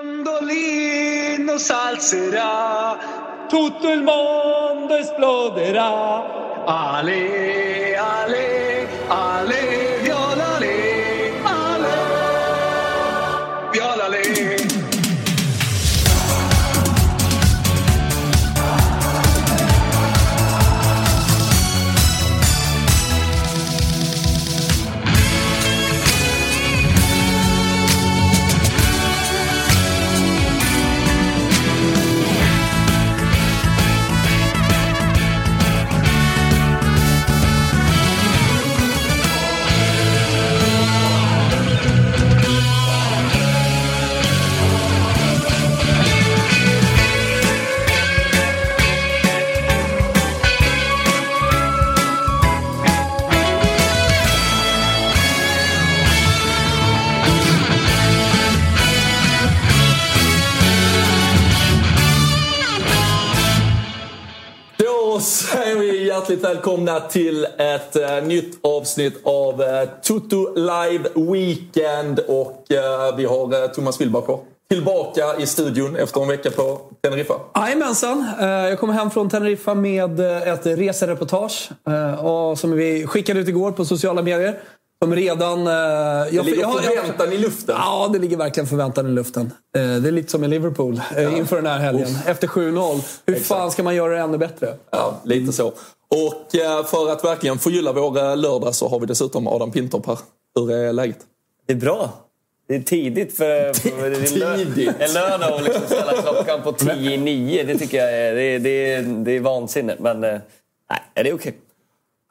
Mandolino s'alzerà, tutto il mondo esploderà. Ale, ale, ale, hjärtligt välkomna till ett eh, nytt avsnitt av eh, Toto Live Weekend. Och eh, vi har eh, Thomas Wilbacher tillbaka i studion efter en vecka på Teneriffa. Jajamensan. Eh, Jag kommer hem från Teneriffa med eh, ett resereportage eh, och som vi skickade ut igår på sociala medier. Som redan... eh, Det jag- ligger jag- jag- förväntan i luften. Ja, det ligger verkligen förväntan i luften. Det är lite som i Liverpool eh, inför den här helgen. Efter 7-0. Hur fan ska man göra det ännu bättre? Ja, lite så. Och eh, för att verkligen förgylla vår eh, lördag så har vi dessutom Adam Pintorp här. Hur är läget? Det är bra. Det är tidigt för, för är Tidigt. en lördag att liksom ställa klockan på 10 i 9. Det tycker jag är, det, är- det, är, det är vansinne. Men eh, nej, det är okej.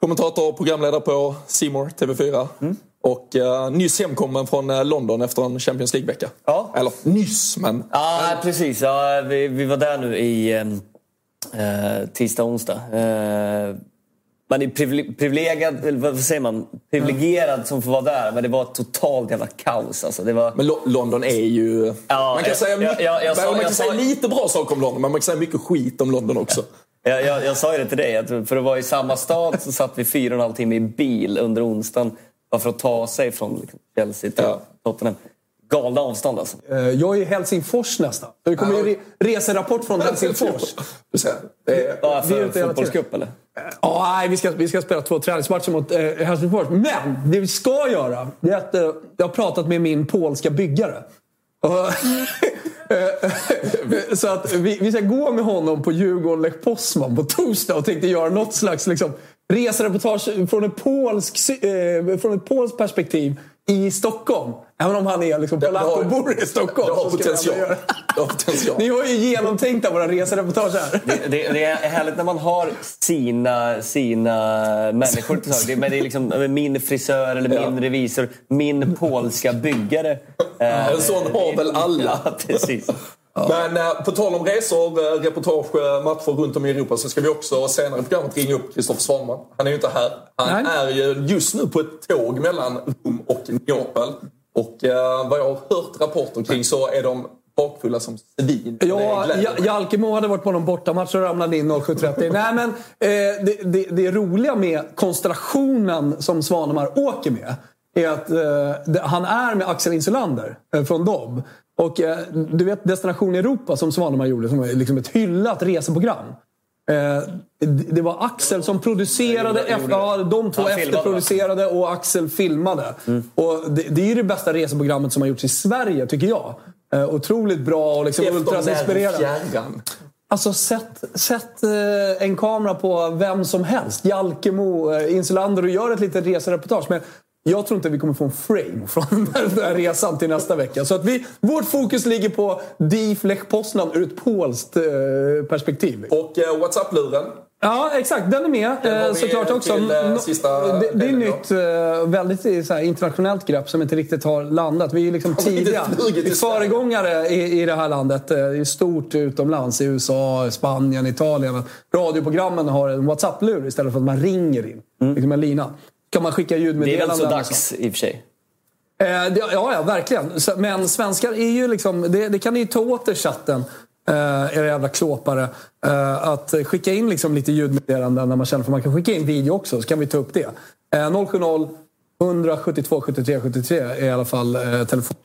Kommentator och programledare på Simor TV4. Mm. Och eh, nyss hemkommen från London efter en Champions League-vecka. Ja. Eller nyss, men... Ja, precis. Ja, vi, vi var där nu i eh, tisdag, onsdag. Eh, man är privile- privilegierad, eller vad säger man? Privilegierad som får vara där, men det var totalt jävla kaos. Alltså. Det var... Men Lo- London är ju... Ja, man kan jag- säga, mycket, jag- jag man kan säga lite bra saker om London, men man kan säga mycket skit om London också. Jag, jag, jag sa ju det till dig, att för att vara i samma stad så satt vi fyra och en halv timme i bil under onsdagen bara för att ta sig från liksom, Chelsea till Ja. Tottenham. Galna avstånd alltså. Eh, Jag är i Helsingfors nästan. Det kommer ju re- reserapport från Helsingfors. Det är, Ja, Vi är för ute hela fotbollscup eller? Ja, nej, vi ska, vi ska spela två träningsmatcher mot eh, Helsingfors. Men det vi ska göra, det är att eh, jag har pratat med min polska byggare. Eh, så att vi, vi ska gå med honom på Djurgården Lech Poznan på torsdag och tänkte göra något slags liksom, resereportage från ett, polsk, eh, från ett polskt perspektiv i Stockholm. Även om han är liksom polack och bor i Stockholm. Det har potential. Det har potential. Ni har ju genomtänkta våra resereportage här. Det, det, det är härligt när man har sina, sina människor till Men det är liksom min frisör eller min Ja. revisor, min polska byggare. Eh, En sån har väl alla. Ja, precis. Men eh, på tal om resor, eh, reportage, eh, matcher runt om i Europa så ska vi också senare i programmet ringa upp Kristoffer Svanman. Han är ju inte här. Han Nej. är ju just nu på ett tåg mellan Rom och Neapel. Och eh, vad jag har hört rapporter kring så är de bakfulla som svin. Ja. Jalkemo hade varit på någon bortamatch och ramlade in 07.30. Nej, men eh, det, det, det roliga med konstellationen som Svanemar åker med är att eh, det, han är med Axel Insulander eh, från Dobb. Och eh, du vet Destination Europa som Svanemar gjorde som är liksom ett hyllat reseprogram. Eh, det var Axel som producerade, efter, ja, de två efterproducerade och Axel filmade. Och det, det är det bästa reseprogrammet som har gjorts i Sverige, tycker jag. Eh, otroligt bra och liksom Efter ultras när inspirerande. fjärran. Alltså sätt, sätt eh, en kamera på vem som helst. Jalkemo, Insulander och gör ett litet resereportage. Men jag tror inte vi kommer få en frame från den här resan till nästa vecka. Så att vi, vårt fokus ligger på DIF Lech Poznan ur ett polskt eh, perspektiv. Och eh, WhatsApp-luren. Ja, exakt. Den är med Den eh, såklart också. till, eh, No- det, det är då. nytt, eh, väldigt så här, internationellt grepp som inte riktigt har landat. Vi är liksom tidiga. föregångare i, i det här landet. Det är stort utomlands. I USA, Spanien, Italien. Radioprogrammen har en WhatsApp-lur istället för att man ringer in. Liksom en lina. Kan man skicka Det är ljudmeddelanden. väl så dags i och för sig. Eh, det, ja, ja, verkligen. Men svenskar är ju liksom... Det, det kan ni ju ta åt er chatten, eh, era jävla klåpare. Eh, att skicka in liksom lite ljudmeddelanden när man känner för man kan skicka in video också, så kan vi ta upp det. Eh, 070 172 73 73 är i alla fall eh, telefon.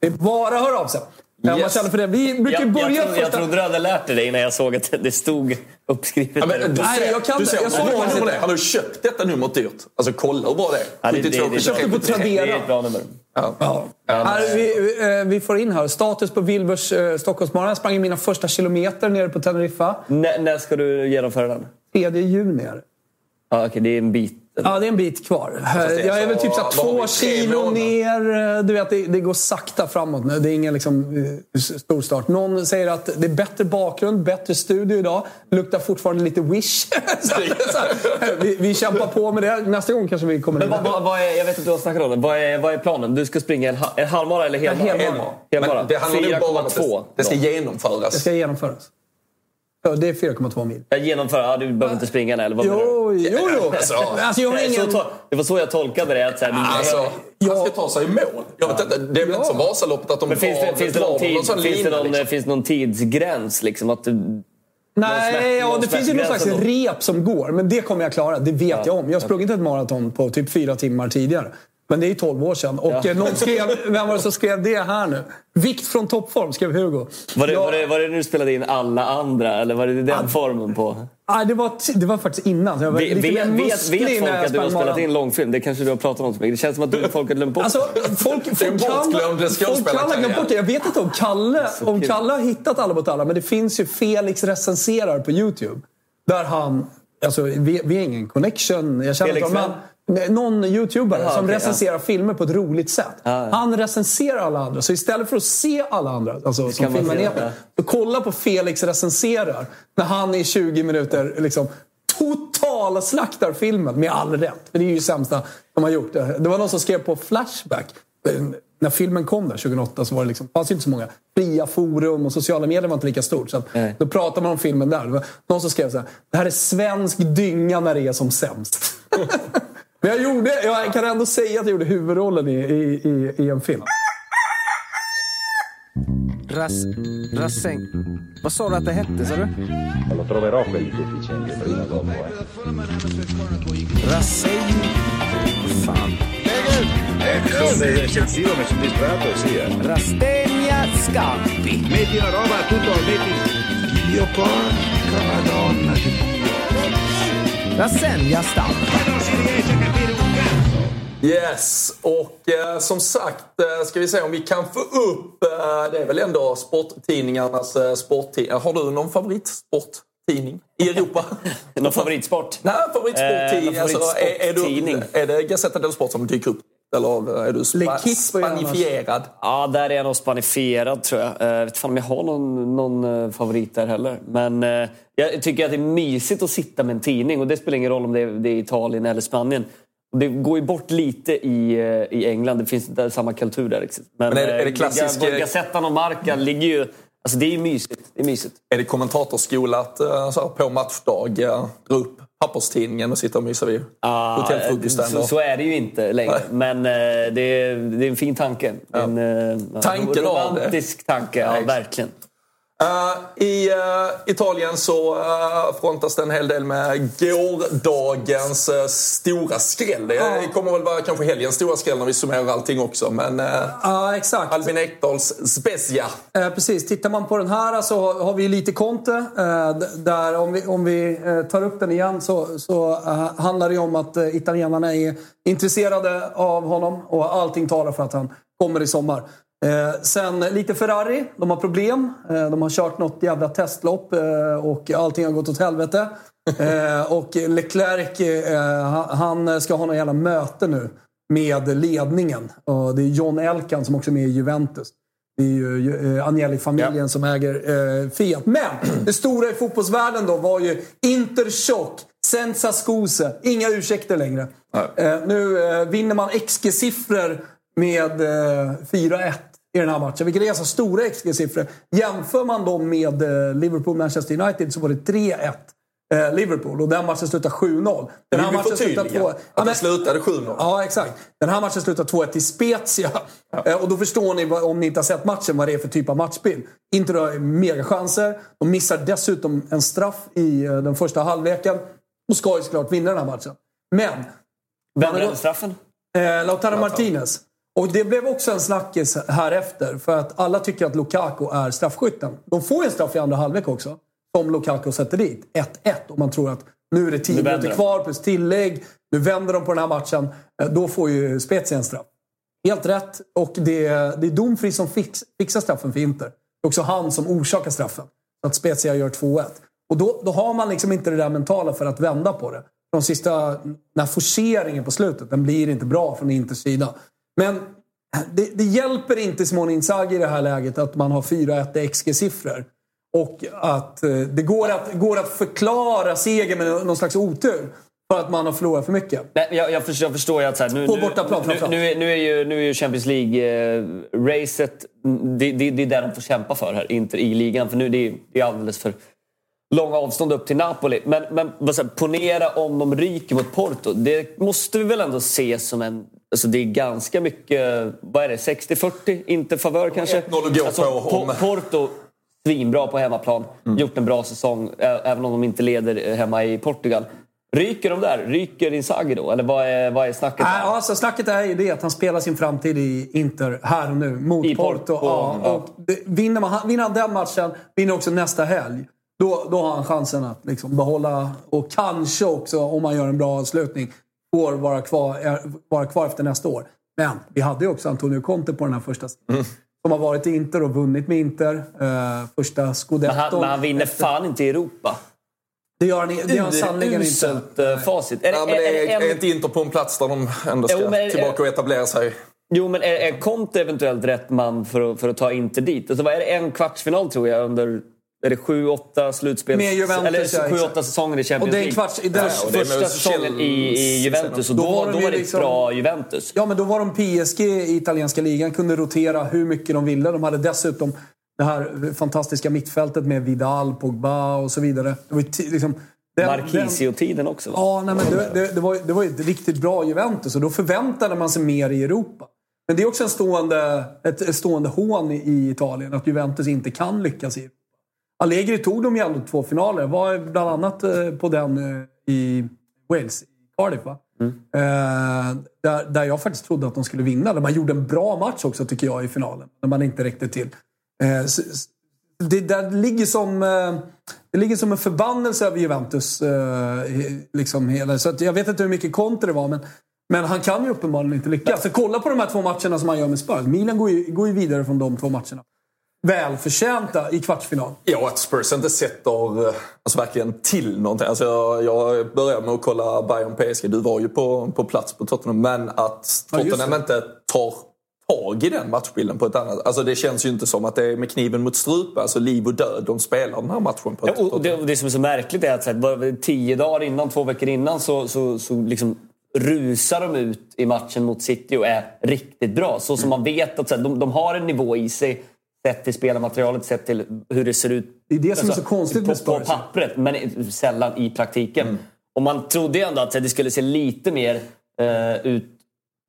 Det är bara att höra av sig. Eh, Om man Yes. känner för det. Vi brukar Jag, börja jag, trodde, jag första... trodde du hade lärt dig det innan jag såg att det stod uppskrivet. Ja, men, du Nej, ser, jag kan du det. ser Jag såg det. Han har köpt detta numret dyrt. Alltså kolla hur bra det är. Ja, det, det, 72, det, det, köpte på det, det Tradera. är ett bra nummer. Ja. Här, vi, eh, vi får in här. Status på Wilburs eh, Stockholmsmaraton. Jag sprang mina första kilometer nere på Teneriffa. När, när ska du genomföra den? 3 juni är det. Ja, okej, det är en bit. Ja, det är en bit kvar. är Jag är väl typ så har två kilo ner. Du vet, det, det går sakta framåt nu. Det är ingen liksom, eh, stor start. Någon säger att det är bättre bakgrund, bättre studio idag. Luktar fortfarande lite Wish. Så så vi, vi kämpar på med det. Nästa gång kanske vi kommer Men in. vad, vad, vad är, jag vet inte vad du snackat om det. Vad är, vad är planen? Du ska springa en, ha- en halvmara eller helmara? En helmara. Helmara. Men det handlar bara om att det, 4,2. det ska genomföras. Det ska genomföras. Ja, det är 4,2 mil. Jag genomför, ja, du behöver inte springa den, eller vad menar du? Jo, jo, jo. Alltså, Alltså, jag har Nej, så ingen... to- det var så jag tolkade det. Att så här, Alltså, Ja. han ska ta sig i mål. Jag vet inte, det är väl Ja. inte som Vasaloppet att de men finns det, drar- finns, det drar någon tid, sån finns, det någon, liksom. finns det någon tidsgräns? Liksom, att du, Nej, smärta- ja, någon det finns ju någon slags rep som går. Men det kommer jag klara. Det vet jag om. Jag har sprungit ett maraton på typ fyra timmar tidigare. Men det är ju 12 år sedan. Och Ja. eh, någon skrev, vem var det som skrev det här nu? Vikt från toppform, skrev Hugo. var, det, Ja, var, det, var det när du spelade in alla andra? Eller var det den formen på? nej, det, var, det var faktiskt innan. Jag var Vet, lite vet, vet, vet folk när jag att du har spelat in långfilm? Det kanske du har pratat om. Det känns som att du, folk har glömt bort Alltså, folk, är folk, kan, folk kan ha glömt bort det. Jag vet inte om Kalle, om. Kalle har hittat Alla mot alla, men det finns ju Felix recenserar på YouTube. Där han, alltså vi, vi har ingen connection, jag känner Felix inte honom, men någon YouTubare Jaha, som okej, recenserar filmer på ett roligt sätt. Ja, ja. Han recenserar alla andra. Så istället för att se alla andra, alltså, som filmen heter, ja. så kolla på Felix recenserar. När han i 20 minuter liksom totalslaktar filmen med all rätt. För det är ju det sämsta de har gjort. Det var någon som skrev på Flashback. När filmen kom där 2008 så var det liksom, fanns inte så många fria forum och sociala medier var inte lika stort. Så att, Nej. då pratade man om filmen där. Någon som skrev så här. Det här är svensk dynga när det är som sämst. Men jag, gjorde, jag kan ändå säga att jag gjorde huvudrollen i, i, i, i en film. Ras, rassäng. Vad sa du att det hette, sa du? Lo troverò prima dopo, eh. Fan. Sono eccessivo, mi sono distratto, sì, eh. Rastegna Scampi. Metti la roba, tutto, metti... Dio porca madonna capire un cazzo! Yes, och eh, som sagt eh, ska vi se om vi kan få upp, eh, det är väl ändå sporttidningarnas eh, sporttidning. Har du någon favoritsporttidning i Europa? Någon favoritsport? Nej, favoritsporttidning. Eh, alltså, är, är, du, är det Gazzetta dello Sport som dyker upp? Eller är du spa, spanifierad? Ja, där är jag nog spanifierad tror jag. Jag vet fan om jag har någon, någon eh, favorit där heller. Men eh, jag tycker att det är mysigt att sitta med en tidning och det spelar ingen roll om det är, det är Italien eller Spanien. Det går ju bort lite i, eh, i England. Det finns inte samma kultur där. Men, Men är det- är det eh, klassisk- Ga- Gazettan och Marca ligger ju... Alltså det är ju mysigt. Det är mysigt. Är det kommentatorskolat eh, så här, på matchdag? eh, Dra upp papperstidningen och sitta och mysa vid Ah, hotellfrukosten? så, så är det ju inte längre. Nej. Men eh, det, är, det är en fin tanke. En, eh, Tanken av det. romantisk tanke, ja, verkligen. Uh, I uh, Italien så uh, frontas det en hel del med gårdagens uh, stora skräll. Det kommer väl vara kanske helgens stora skräll när vi summerar allting också. Men ja, exakt. Albin Ekdals Spezia. precis. Tittar man på den här så har vi lite Conte. där om vi, om vi tar upp den igen så, så handlar det om att italienarna är intresserade av honom och allting talar för att han kommer i sommar. Eh, sen lite Ferrari. De har problem. Eh, de har kört något jävla testlopp eh, och allting har gått åt helvete. Eh, och Leclerc, eh, han ska ha något jävla möte nu med ledningen. Och det är John Elkan som också är med i Juventus. Det är ju eh, Agnelli-familjen ja. som äger Fiat. Men det stora i fotbollsvärlden då var ju Interchock, Senza Scuse. Inga ursäkter längre. nu vinner man XG-siffror med 4-1 i den här matchen. Vilket är ganska stora XG-siffror. Jämför man dem med eh, Liverpool-Manchester United så var det 3-1. Eh, Liverpool och den matchen slutade 7-0. Den här matchen slutade 2 Att ja, den slutade 7-0. Ja, exakt. Den här matchen slutade 2-1 till Spezia. Ja. Eh, och då förstår ni, om ni inte har sett matchen, vad det är för typ av matchbild. Inte har megachanser. De missar dessutom en straff i den första halvleken. Och ska ju såklart vinna den här matchen. Men... Vem brände straffen? Eh, Lautaro Martinez. Och det blev också en snackis här efter för att alla tycker att Lukaku är straffskytten. De får en straff i andra halvlek också, som Lukaku sätter dit. 1-1. Och man tror att nu är det 10 minuter kvar plus tillägg. Nu vänder de på den här matchen. Eh, då får ju Spezia en straff. Helt rätt. Och det är, det är Domfri som fix, fixar straffen för Inter. Det är också han som orsakar straffen. Att Spezia gör 2-1. Och då, då har man liksom inte det där mentala för att vända på det. De sista, den här forceringen på slutet, den blir inte bra från Inters sida. Men det, det hjälper inte Simone Inzaghi i det här läget att man har 4-1 XG-siffror. Och att eh, det går att, går att förklara seger med någon slags otur. För att man har förlorat för mycket. Nej, jag, jag, förstår, jag förstår ju att... Så här, nu, På bortaplan nu, nu, nu, är ju, nu är ju Champions League-racet... Eh, det, det, det är där de får kämpa för här, inte i ligan. För nu det, det är alldeles för långa avstånd upp till Napoli. Men, men säger, ponera om de ryker mot Porto. Det måste vi väl ändå se som en Alltså det är ganska mycket, vad är det, 60-40? Inte favör kanske? 1-0 att gå alltså, på. Porto, svinbra på hemmaplan. Mm. Gjort en bra säsong, även om de inte leder hemma i Portugal. Ryker de där? Ryker Inzaghi då? Eller vad är, vad är snacket? Äh, alltså, snacket är ju det att han spelar sin framtid i Inter här och nu mot I Porto. Porto. Ja, ja. Och det, vinner, man, vinner han den matchen, vinner också nästa helg. Då, då har han chansen att liksom behålla och kanske också, om man gör en bra avslutning, får vara kvar, vara kvar efter nästa år. Men vi hade ju också Antonio Conte på den här första mm. Som har varit i Inter och vunnit med Inter. Uh, första scudetton. Men han, men han vinner efter. fan inte i Europa. Det gör han, det gör han sannerligen inte. Uh, facit. Är, ja, men är, är, är, inte Inter på en plats där de ändå ska jo, men, tillbaka och etablera sig? Jo, men är, är Conte eventuellt rätt man för att, för att ta Inter dit? Alltså, vad är det, en kvartsfinal tror jag under är det sju, åtta slutspel? Med Juventus, Eller sju, åtta säsonger i Champions League. Och det är kvarts, den ja, första säsongen i, i Juventus. Och då, då var, då var det liksom, ett bra Juventus. Ja, men då var de PSG i italienska ligan. Kunde rotera hur mycket de ville. De hade dessutom det här fantastiska mittfältet med Vidal, Pogba och så vidare. Det var liksom, Marquisio-tiden också. Va? Ja, nej, men det, det, det, var, det var ett riktigt bra Juventus och då förväntade man sig mer i Europa. Men det är också en stående, ett stående hån i Italien att Juventus inte kan lyckas i Europa. Allegri tog dem ju ändå två finaler. Var bland annat eh, på den eh, i Wales, i Cardiff? Mm. Eh, där, där jag faktiskt trodde att de skulle vinna. Där man gjorde en bra match också tycker jag i finalen. När man inte räckte till. det där ligger som, det ligger som en förbannelse över Juventus. liksom hela. Så jag vet inte hur mycket kontra det var. Men, men han kan ju uppenbarligen inte lyckas. Så kolla på de här två matcherna som han gör med Spurs. Milan går ju, går ju vidare från de två matcherna välförtjänta i kvartsfinal. Ja, att Spurs inte sätter eh, alltså, verkligen till någonting. Alltså, jag, jag började med att kolla Bayern PSG. Du var ju på, på plats på Tottenham. Men att Tottenham ja, inte tar tag i den matchbilden på ett annat... Alltså det känns ju inte som att det är med kniven mot strupen, alltså liv och död, de spelar den här matchen. På ett, ja, och det, och det som är så märkligt är att så här, tio dagar innan, två veckor innan så, så, så liksom rusar de ut i matchen mot City och är riktigt bra. Så som mm. man vet att så här, de, de har en nivå i sig Sett till spelarmaterialet, sett till hur det ser ut. Det är det som alltså, är så konstigt med Spurs. På pappret, men sällan i praktiken. Mm. Och man trodde ju ändå att det skulle se lite mer uh, ut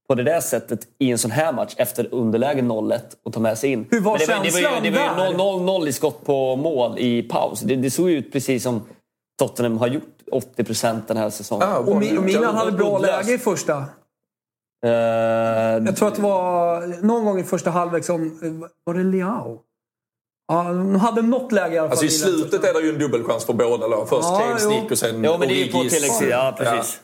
på det där sättet i en sån här match efter underläge 0-1 och ta med sig in. Hur var det, var, det, var känslan ju, det var ju där? 0-0 i skott på mål i paus. Det, det såg ju ut precis som Tottenham har gjort 80 procent den här säsongen. Ah, Och, och Milan hade bra läge i första. Eh, Jag tror att det var någon gång i första halvlek som... Var det Leao? Ja, de hade något läge i alla fall. Alltså i slutet är det ju en dubbelchans för båda lag. Först Ja, Kanes jo. nick och sen Jo, men det är ju på tilläggstid. Ja, precis.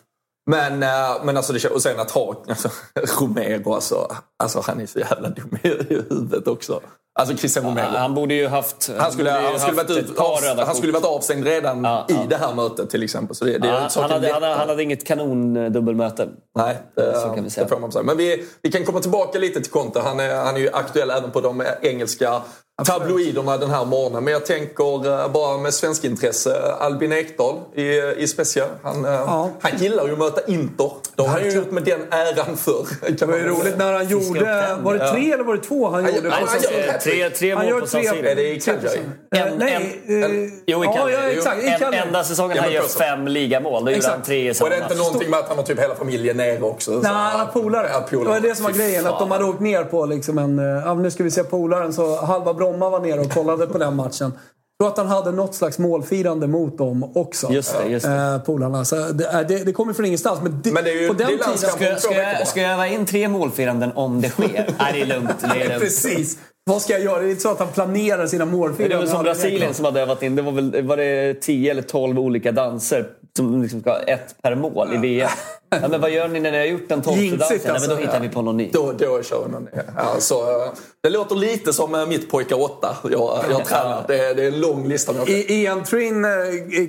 Men, eh, men alltså, det, och sen att ha alltså, Romero, alltså, alltså han är så jävla dum i huvudet också. Alltså Christian Romero. Han borde ju haft... Han skulle, ju han, skulle varit ut, av, han skulle varit avstängd redan Ja, i ja. det här mötet till exempel. Så det, det Ja, han, saken hade, han, han hade inget kanondubbelmöte. Nej, det, Så kan vi säga. det får man säga. Men vi, vi kan komma tillbaka lite till Conte. Han är, han är ju aktuell även på de engelska tabloiderna den här morgonen. Men jag tänker eh, bara med svensk intresse Albin Ekdal i, i Spezia. Han, eh, han gillar ju att möta Inter. Det har han ju gjort med den äran förr. Det var ju roligt när han gjorde... Var det tre eller var det två han Han- gjorde? han- han gör. Tre, tre Han mål gör på San tre- Siro. Är det i Cagliari? Eh, En- Nej. en- eh, Jo, i ja, Cagliari. ja, exakt. I En, enda säsongen Ja, han gör fem ligamål. Då gjorde han tre i Och samma är det inte match. någonting med att han har typ hela familjen nere också? Så- Nej, han har polare. Ja, Det var det som var grejen. Att de hade åkt ner på liksom en... eh, Ja, nu ska vi se polaren. Så halva Bromma var nere och kollade på den matchen. Jag tror att han hade något slags målfirande mot dem också. Just det, just det. Eh, polarna. Så det, är- det, det kommer från ingenstans. Men, det, Men det är ju- på den det är tiden... Ska, jag- ska, jag, ska jag öva in tre målfiranden om det sker? Nej, det är lugnt. Det är lugnt. Precis. Vad ska jag göra? Det är inte så att han planerar sina målfiranden. Det var som Brasilien som hade övat in. Det var väl var det 10 eller 12 olika danser som liksom ska ha ett per mål i VM. Ja, men vad gör ni när ni har gjort den tolfte dansen? Ja, men då alltså. hittar vi på någon ny. Då, då kör vi någon alltså, eh, Det låter lite som eh, mitt pojkar 8 jag, jag tränar. Det, är- det är en lång lista. Ian Trin eh,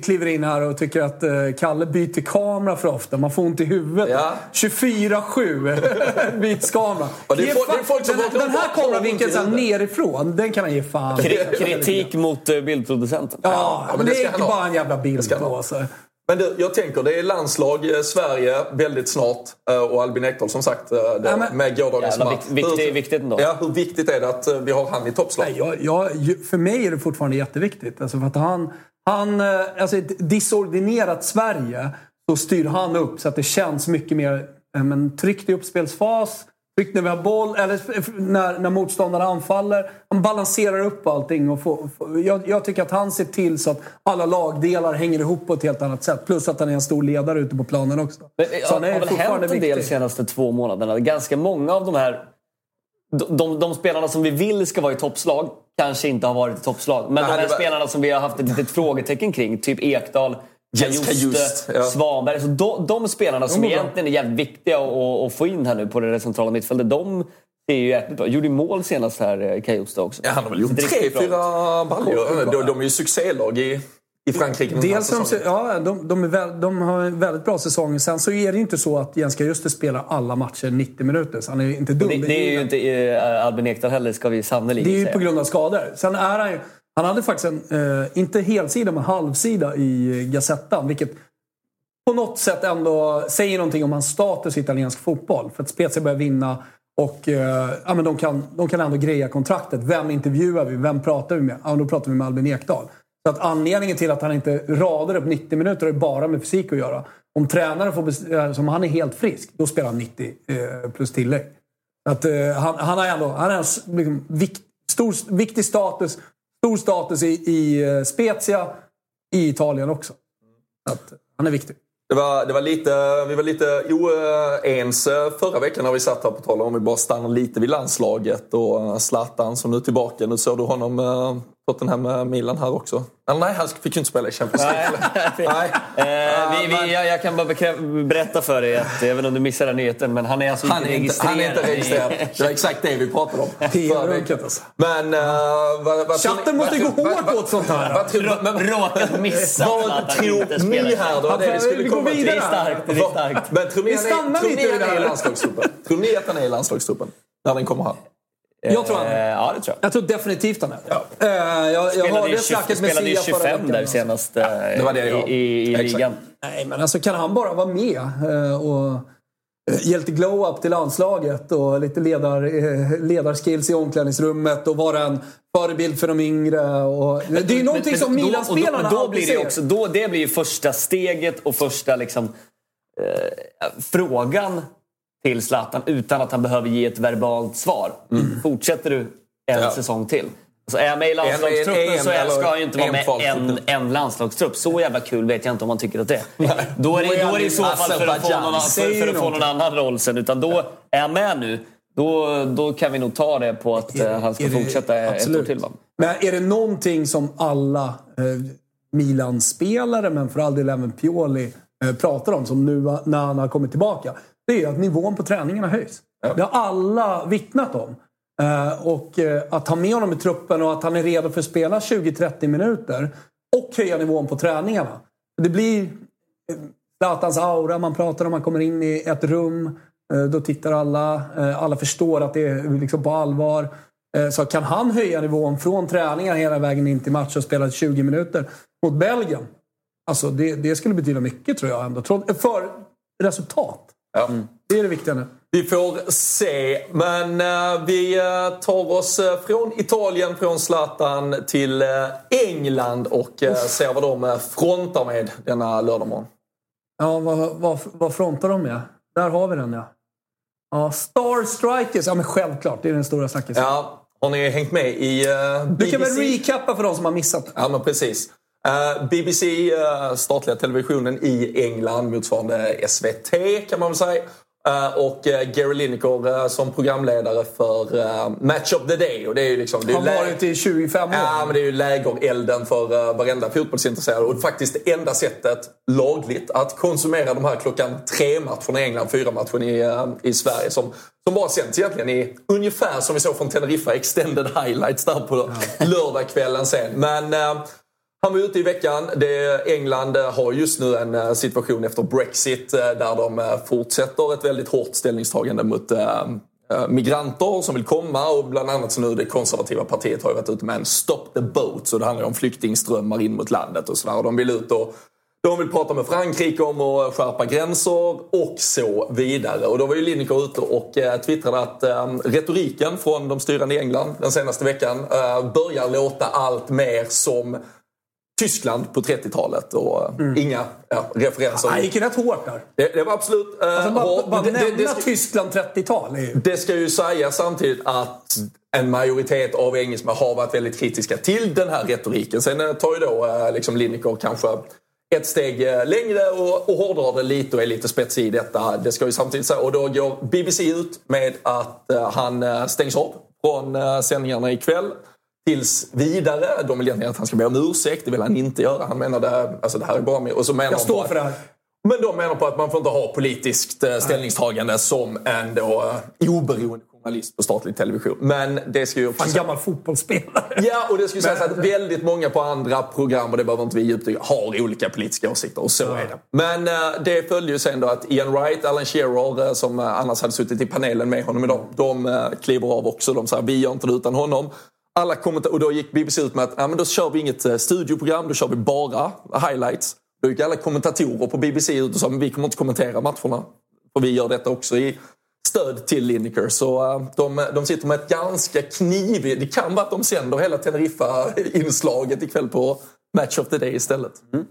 kliver in här och tycker att Kalle byter kamera för ofta. Man får ont i huvudet. Ja. 24-7 byts kamera. Och det är folk- fan- det är folk som den, den upp här kameravinkeln nerifrån, den kan han ge fan Kri- Kritik mot bildproducenten. Ja, men men det det ska är inte bara en jävla bild på. Men du, jag tänker, det är landslag eh, Sverige väldigt snart. eh, Och Albin Ekdal som sagt, eh, det, Ja, men- med gårdagens Jävla match. vik- viktigt- Hur- viktigt ändå. Ja, hur viktigt är det att vi har han i toppslag? Nej, jag, jag, för mig är det fortfarande jätteviktigt. Alltså för att han, han, alltså ett disordinerat Sverige så styr han upp så att det känns mycket mer men, tryggt i uppspelsfas. Tryggt när vi har boll, eller när, när motståndarna anfaller. Han balanserar upp allting. Och får, får, jag, jag tycker att han ser till så att alla lagdelar hänger ihop på ett helt annat sätt. Plus att han är en stor ledare ute på planen också. Men, Så det han är har väl hänt en del de viktig. senaste två månaderna. Ganska många av de här de, de, de spelarna som vi vill ska vara i toppslag kanske inte har varit i toppslag. Men Nej, de här var- spelarna som vi har haft ett litet frågetecken kring, typ Ekdal, Jens Kajuste, ja. Svanberg. Så de, de spelarna som bra. egentligen är jävligt viktiga att, få in här nu på det centrala mittfältet, de ser ju jäkligt bra Gjorde mål senast här, eh, Kajuste också. Ja, han har väl gjort är tre, fyra baljor. De, de är ju succélag i, i Frankrike den här Dels är de, ja, de, de, är väl, de har en väldigt bra säsong. Sen så är det ju inte så att Jens Kajuste spelar alla matcher 90 minuter. Så han är ju inte dum. Det, det är ju inte eh, Albin Ekdal heller, ska vi sannolikt Det är ju säga. på grund av skador. Sen är han ju... Han hade faktiskt en, eh, inte helsida, men halvsida i Gazettan. Vilket på något sätt ändå säger någonting om hans status i italiensk fotboll. För att Spezia börjar vinna och eh, ja, men de, kan, de kan ändå greja kontraktet. Vem intervjuar vi? Vem pratar vi med? Ja, då pratar vi med Albin Ekdal. Så att anledningen till att han inte radar upp 90 minuter har ju bara med fysik att göra. Om tränaren får bes- eh, som han är helt frisk, då spelar han 90 eh, plus tillägg. Att, eh, han, han har ändå han har en liksom, vikt, stor, viktig status, stor status i, i eh, Spezia, i Italien också. Att, han är viktig. Det var, det var lite, vi var lite oense eh, förra veckan när vi satt här på tal om vi bara stannar lite vid landslaget och eh, Zlatan som nu är tillbaka. Nu såg du honom Tottenham med Milan här också. Eller nej, han fick ju inte spela i Champions League. nej. Eh, vi, vi, jag, jag kan bara bekräf- berätta för dig att, även om du missar den nyheten, men han är alltså Han inte är inte, registrerad. han är inte registrerad. Det var exakt det vi pratade om. PR-runket alltså. Men... Uh, vad, vad Chatten måste vad gå hårt vad- åt sånt här. Vad tror men- Råkat missa att Vad tror spelar. ni här då? Det skulle komma till. vidare. Det är starkt. Det är starkt. Men tror ni, Vi han är, stannar lite i här. landslagstruppen? Tror ni att han är i landslagstruppen? När den kommer här? Jag tror han Eh, är. Ja, det tror jag. Jag tror definitivt han är. Eh, jag jag hörde snacket med Sia förra 25 veckan. där senast eh, det var det jag- i, i, i ligan. Nej, men alltså kan han bara vara med eh, och eh, ge lite glow-up till landslaget och lite ledar, eh, ledarskills i omklädningsrummet och vara en förebild för de yngre. Och, det är ju någonting som då- och Milan-spelarna då, då blir det också, då, Det blir ju första steget och första liksom, eh, frågan till Zlatan utan att han behöver ge ett verbalt svar. Fortsätter du en Ja. säsong till? Alltså är jag med i landslagstruppen En- en- så är, ska jag ju inte vara med en, en landslagstrupp. Så jävla kul vet jag inte om man tycker att det är. Då är det, då är det i så fall för att, få någon, för, för att få någon annan roll sen. Utan då är jag med nu. Då, då kan vi nog ta det på att eh, han ska Är det- fortsätta ett år absolut. till. Va? Men är det någonting som alla eh, Milan-spelare, men för all del även Pioli, eh, pratar om som nu när han har kommit tillbaka. Det är att nivån på träningarna höjs. Det har alla vittnat om. Eh, och eh, att ha med honom i truppen och att han är redo för att spela 20-30 minuter och höja nivån på träningarna. Det blir eh, Zlatans aura man pratar om. Man kommer in i ett rum. Då tittar alla. Alla förstår att det är liksom på allvar. Så kan han höja nivån från träningar hela vägen in till match och spela 20 minuter mot Belgien. Alltså det, det skulle betyda mycket tror jag ändå. För resultat. Ja. Det är det viktiga nu. Vi får se. Men eh, vi eh, tar oss eh, från Italien, från Zlatan till England och uh, ser vad de frontar med denna lördagmorgon. Ja, vad, vad, vad frontar de med? Där har vi den ja. Ja, Star Strikers. Ja, men självklart. Det är den stora snackisen. Ja, har ni hängt med i uh, Du BBC? kan väl recappa för de som har missat? Ja, men precis. Eh, BBC, eh, statliga televisionen i England, motsvarande SVT kan man väl säga. Eh, och Gary Lineker som programledare för Match of the Day. Och det är ju liksom, det är Har ju lä- varit i 25 år. Ja, men det är ju lägerelden för varenda fotbollsintresserad. Och faktiskt det enda sättet lagligt att konsumera de här klockan tre-matcherna i England, fyra-matchen i, i Sverige som, som bara sänds egentligen i ungefär som vi såg från Teneriffa, extended highlights där på lördagskvällen sen. Men han var ute i veckan. Det, England eh, har just nu en eh, situation efter Brexit eh, där de fortsätter ett väldigt hårt ställningstagande mot migranter som vill komma och bland annat så nu det konservativa partiet har ju varit ute med en Stop the boat. Så det handlar ju om flyktingströmmar in mot landet och sådär. De vill ut och de vill prata med Frankrike om att skärpa gränser och så vidare. Och då var ju Lineker ute och twittrade att retoriken från de styrande i England den senaste veckan börjar låta allt mer som Tyskland på 30-talet och eh, inga ja, referenser. Han gick ju rätt hårt där. Det, det var absolut eh, Alltså bara, bara Det- det- nämna det ska- Tyskland 30-tal. är ju- det ska ju sägas samtidigt att en majoritet av engelsmän har varit väldigt kritiska till den här retoriken. Sen eh, tar ju då eh, liksom Lineker kanske ett steg eh, längre och, och hårdrar det lite och är lite spetsig i detta. Det ska ju samtidigt säga. Och då går BBC ut med att eh, han stängs av från sändningarna ikväll. Tills vidare. De vill egentligen att han ska be om ursäkt. Det vill han inte göra. Han menade, alltså det här är bara med. Och så menar Jag står bara- för det här. men de menar på att man får inte ha politiskt eh, ställningstagande som en då, eh, oberoende journalist på statlig television. Men det ska ju. En gammal fotbollsspelare. Ja, och det ska ju sägas att väldigt många på andra program, och det behöver inte vi djupdyka har olika politiska åsikter och så är det. Men eh, det följde ju sen då att Ian Wright, Alan Shearer, som annars hade suttit i panelen med honom idag, de eh, kliver av också. De säger vi gör inte det utan honom. Alla kommenta- och då gick BBC ut med att ja, men då kör vi inget eh, studioprogram, då kör vi bara highlights. Då gick alla kommentatorer på BBC ut och sa att vi kommer inte kommentera matcherna. För vi gör detta också i stöd till Lineker. Så eh, de, eh, de sitter med ett ganska knivigt... Det kan vara att de sänder hela Teneriffa-inslaget ikväll på Match of the Day istället. Mm.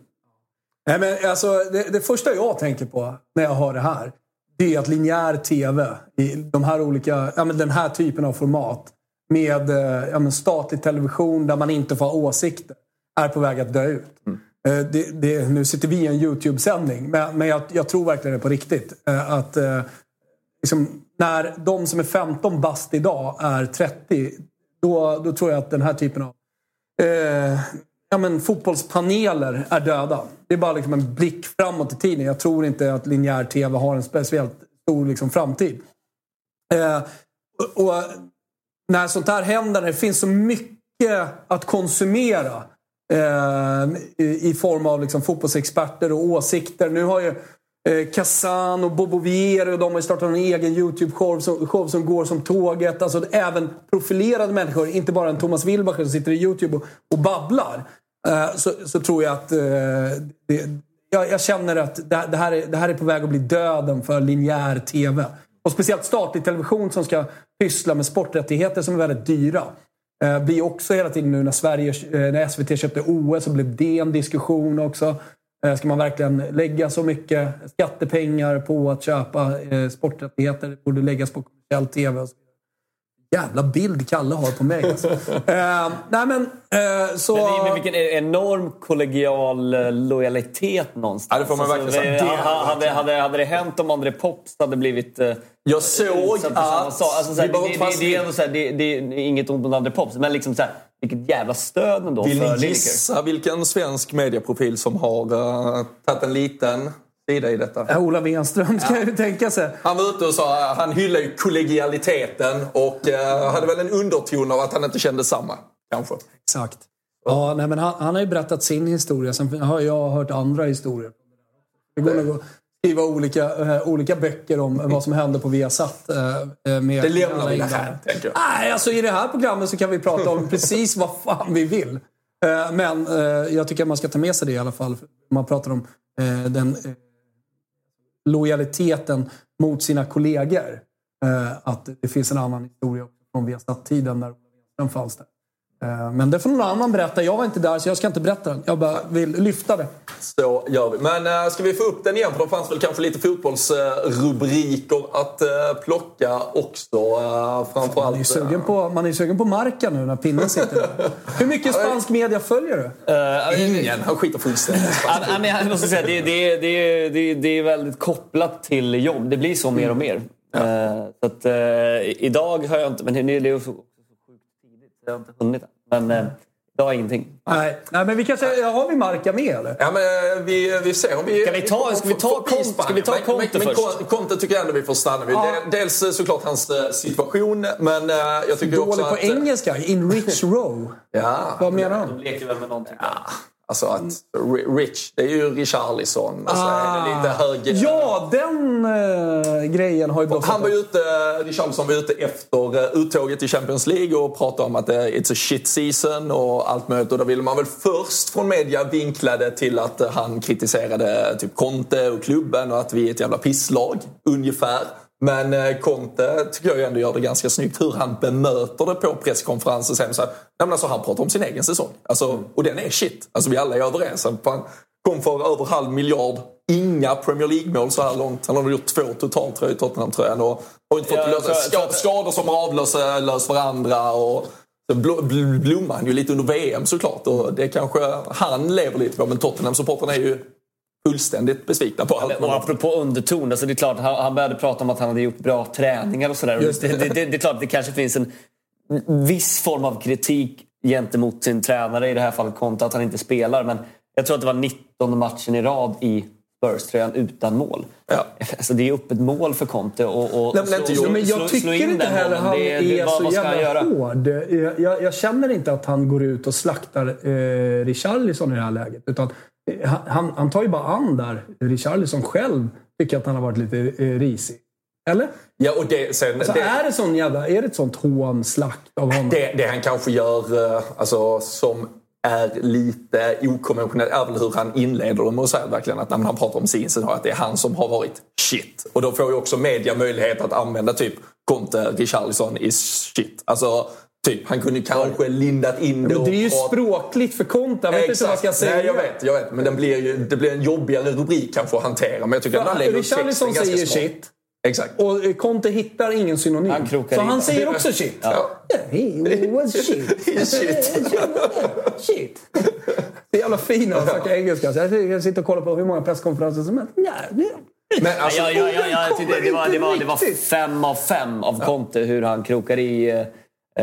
Nej, men alltså, det, det första jag tänker på när jag hör det här, det är att linjär TV i de här olika, ja, men den här typen av format med eh, ja, statlig television där man inte får ha åsikter, är på väg att dö ut. Eh, Det, det, nu sitter vi i en YouTube-sändning, men, men jag, jag tror verkligen det på riktigt. eh, Att liksom, när de som är 15 bast idag är 30, då, då tror jag att den här typen av eh, ja, men fotbollspaneler är döda. Det är bara liksom en blick framåt i tiden. Jag tror inte att linjär TV har en speciellt stor liksom, framtid. Eh, och, och när sånt här händer, när det finns så mycket att konsumera eh, i, i form av liksom, fotbollsexperter och åsikter. Nu har ju eh, Kazan och Bobo Vieri och de har startat en egen YouTube-show som, show som går som tåget. Alltså även profilerade människor, inte bara en Thomas Wilbacher som sitter i YouTube och, och babblar. Eh, så, så tror jag att eh, det, jag, jag känner att det, det, här är, det här är på väg att bli döden för linjär TV. Och speciellt statlig television som ska pyssla med sporträttigheter som är väldigt dyra. Eh, blir också hela tiden nu när, Sverige, eh, när SVT köpte OS så blev det en diskussion också. Eh, Ska man verkligen lägga så mycket skattepengar på att köpa eh, sporträttigheter? Det borde läggas på kommersiell TV. Och så. Jävla bild Kalle har på mig. Alltså. eh, nej men, eh, så... Men, det är- men vilken enorm kollegial lojalitet någonstans. Ja, det får man verkligen säga. det- Det- ha- hade, hade, hade det hänt om André Pops hade blivit Jag såg att... Alltså, så här, det, är ändå så här, det, det är inget ont mot André Pops, men liksom så här, vilket jävla stöd ändå Vill för ni Lineker. gissa vilken svensk medieprofil som har uh, tagit en liten sida i detta? Ja, Ola Wenström ska ju tänka sig. Han var ute och sa han hyllar ju kollegialiteten och eh, hade väl en underton av att han inte kände samma. Kanske. Exakt. Ja, nej, men han, han har ju berättat sin historia. Sen har jag hört andra historier. Det går nog att skriva olika, eh, olika böcker om vad som hände på Viasat. eh, med Det lämnar vi det här, tänker jag. Nej, alltså i det här programmet så kan vi prata om precis vad fan vi vill. Eh, Men jag tycker att man ska ta med sig det i alla fall. Man pratar om den lojaliteten mot sina kollegor. Att det finns en annan historia från Viasat-tiden när den fanns där. Eh, Men det får någon annan berätta. Jag var inte där så jag ska inte berätta den. Jag bara vill lyfta det. Så gör vi. Men äh, ska vi få upp den igen? För det fanns väl kanske lite fotbollsrubriker att äh, plocka också. Äh, framförallt... Man är ju sugen på, man är sugen på Marca nu när pinnen sitter där. Hur mycket spansk media följer du? Eh, Ingen. Han skiter fullständigt i Ja, men jag måste säga, det, det, det, det, det är väldigt kopplat till jobb. Det blir så mer och mer. Eh, så att, eh, idag har jag inte... Men det är ju så, så sjukt tidigt, så jag har inte hunnit än. Men eh, idag är ingenting. Nej, Nej men vi kanske, har vi Marca med eller? Ja, men eh, vi, vi ser om vi... Ska vi ta- ska vi ta Conte- ska vi ta Men- Conte men, men, först? Con- Conte tycker jag ändå vi får stanna vid. Ja. Del- Dels eh, såklart hans eh, situation, men eh, jag tycker också Dålig på att... eh, engelska. In rich row. Ja, Vad menar De han? leker väl med någonting. Alltså att Ri- Rich, det är ju Richarlison. Och så är det lite. Ah. Ja, den eh, grejen har ju blossat Han var ute, Richarlison var ute efter eh, uttåget i Champions League och pratade om att det it's a shit season och allt möjligt. Och då ville man väl först från media vinkla det till att eh, han kritiserade typ Conte och klubben och att vi är ett jävla pisslag, ungefär. Men eh, Conte tycker jag ändå gör det ganska snyggt hur han bemöter det på presskonferensen sen. Så här, nej, alltså, han pratar om sin egen säsong. Alltså, och den är shit. Alltså, vi alla är överens. Han kom för över halv miljard. Inga Premier League-mål så här långt. Han har gjort två totalt tror jag, i Tottenham-tröjan. Och har inte fått Ja, lösa, ska, skador som har avlöst varandra. Och, blommar han ju lite under VM såklart. Och det kanske han lever lite på. Men Tottenham-supportrarna är ju fullständigt besvikna på allt. Och apropå underton, alltså det är klart, han, började prata om att han hade gjort bra träningar och sådär. Det. det. Det, det, det är klart, det kanske finns en viss form av kritik gentemot sin tränare, i det här fallet Conte, att han inte spelar. Men jag tror att det var 19 matchen i rad i Spurs-tröjan utan mål. Ja. Alltså det är upp ett mål för Conte och, och Nej, men slå, jag. Men slå, jag slå tycker in inte heller han Det, det, är vad, så vad jävla hård. Jag, jag, jag känner inte att han går ut och slaktar eh, Richarlison i det här läget. Utan han, han tar ju bara an där. Richarlison själv tycker att han har varit lite eh, risig. Eller? Ja, och det, sen, Alltså, det, är, det sån jävla, är det ett sånt hånslakt av honom? det, det han kanske gör eh, alltså, som är lite okonventionellt är väl hur han inleder dem och säger verkligen att när han pratar om sin säsong att det är han som har varit shit. Och då får ju också media möjlighet att använda typ Conte, Richarlison is shit. Alltså, typ, han kunde kanske lindat in det Men det är ju pratat- språkligt för Conte. Jag vet inte vad jag ska säga. Nej, jag vet, jag vet. Men den blir ju, det blir en jobbigare rubrik kanske att hantera. Men jag tycker att han lägger Richarlison ganska säger smart. shit. Exakt. Och eh, Conte hittar ingen synonym. Han krokar så i. han säger också shit. Ja. He was shit. Shit. shit. Det är jävla fin när han snackar engelska. Så jag sitter och kollar på hur många presskonferenser som helst. Nej, nej. Men alltså, Ja, ja, ja, ja, tyckte det, var, det, var, det var fem av fem av Conte hur han krokar i eh,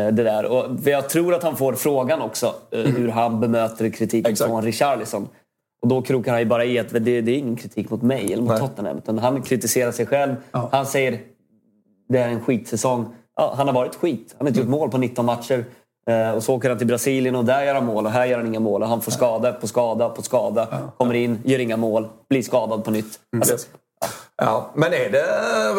det där. Och jag tror att han får frågan också eh, hur han bemöter kritiken Exakt. från Richarlison. Och då krokar han ju bara i att det, det är ingen kritik mot mig eller mot Nej. Tottenham. Utan han kritiserar sig själv. Ja. Han säger det är en skitsäsong. Ja, han har varit skit. Han har inte gjort mål på 19 matcher. Eh, och så åker han till Brasilien och där gör han mål och här gör han inga mål. Och han får skada på skada på skada. Kommer in, gör inga mål, blir skadad på nytt. Alltså, Ja, men är det...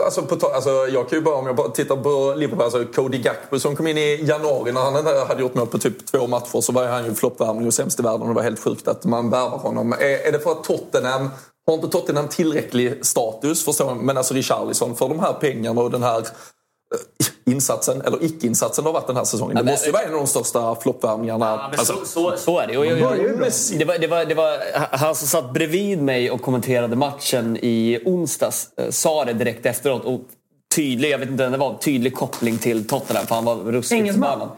Alltså, på, alltså, jag kan ju bara, om jag bara tittar på Liverpool, alltså Cody Gakpo som kom in i januari när han hade gjort mål på typ två matcher så var han ju floppvärvning och sämst i världen och det var helt sjukt att man värvar honom. Är, är det för att Tottenham, har inte Tottenham tillräcklig status, förstår man? Men alltså Richarlison för de här pengarna och den här eh, insatsen, eller icke-insatsen har varit den här säsongen. Det men- måste ju vara en av de största floppvärvningarna. Ja, men alltså, så, så, så är det. Och jag, jag, det, var, det, var, det var han som satt bredvid mig och kommenterade matchen i onsdags eh, sa det direkt efteråt. Och tydlig, jag vet inte vem det var, tydlig koppling till Tottenham för han var ruskigt förbannad.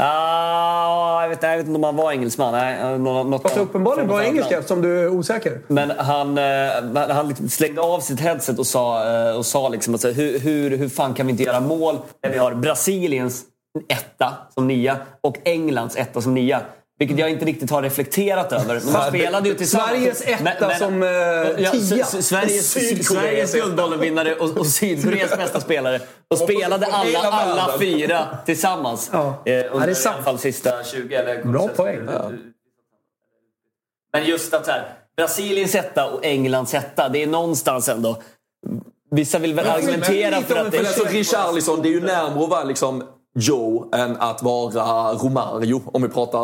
Ah, jag, vet, jag vet inte om han var engelsman. Nej, nå- något Fast uppenbarligen var engelska eftersom du är osäker. Men han, eh, han liksom slängde av sitt headset och sa, eh, och sa liksom att hur, hur, hur fan kan vi inte göra mål när vi har Brasiliens etta som nia och Englands etta som nia? Vilket jag inte riktigt har reflekterat över. Men de spelade ju tillsammans. Sveriges etta som, eh, ja, tia. Sveriges, Sveriges. Guldbollen-vinnare och, och Sydkoreas bästa spelare. Och spelade alla, alla fyra tillsammans. Ja. Eh, Ja, det är under i sant. alla fall sista 20. Eller Bra poäng. men just att så här, Brasiliens etta och Englands etta, det är någonstans ändå... Vissa vill väl argumentera lite för att det Men alltså är... Richarlison, det är ju närmare att vara liksom Joe än att vara Romario. Om vi pratar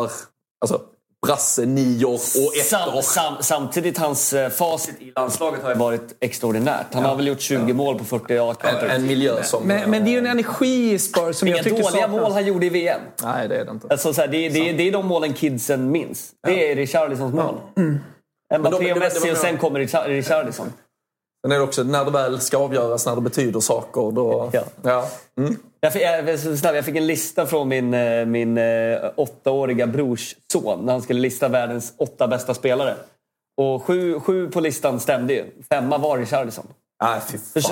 alltså, brasse, nior och Sam, ettor. sam, samtidigt, hans eh, facit i landslaget har ju varit extraordinärt. Han har väl gjort 20 mål på 40 En, A-kanter. en miljö som... Men, men det är ju en energi i Spurs som Inga jag tycker dåliga saknas. mål han gjorde i VM. Nej, det är det inte. Alltså, så här, det, det, det är de målen kidsen minns. Det är Richarlisons mål. Mm. Men de- Mbappé och Messi och sen kommer Richar- Richarlison. Sen är det också när det väl ska avgöras, när det betyder saker, då... Ja. Ja. Mm. Jag fick, jag, jag fick en lista från min, eh, min eh, åttaåriga brors son när han skulle lista världens åtta bästa spelare. Och sju, sju på listan stämde ju. Femma var Richarlison. Nej,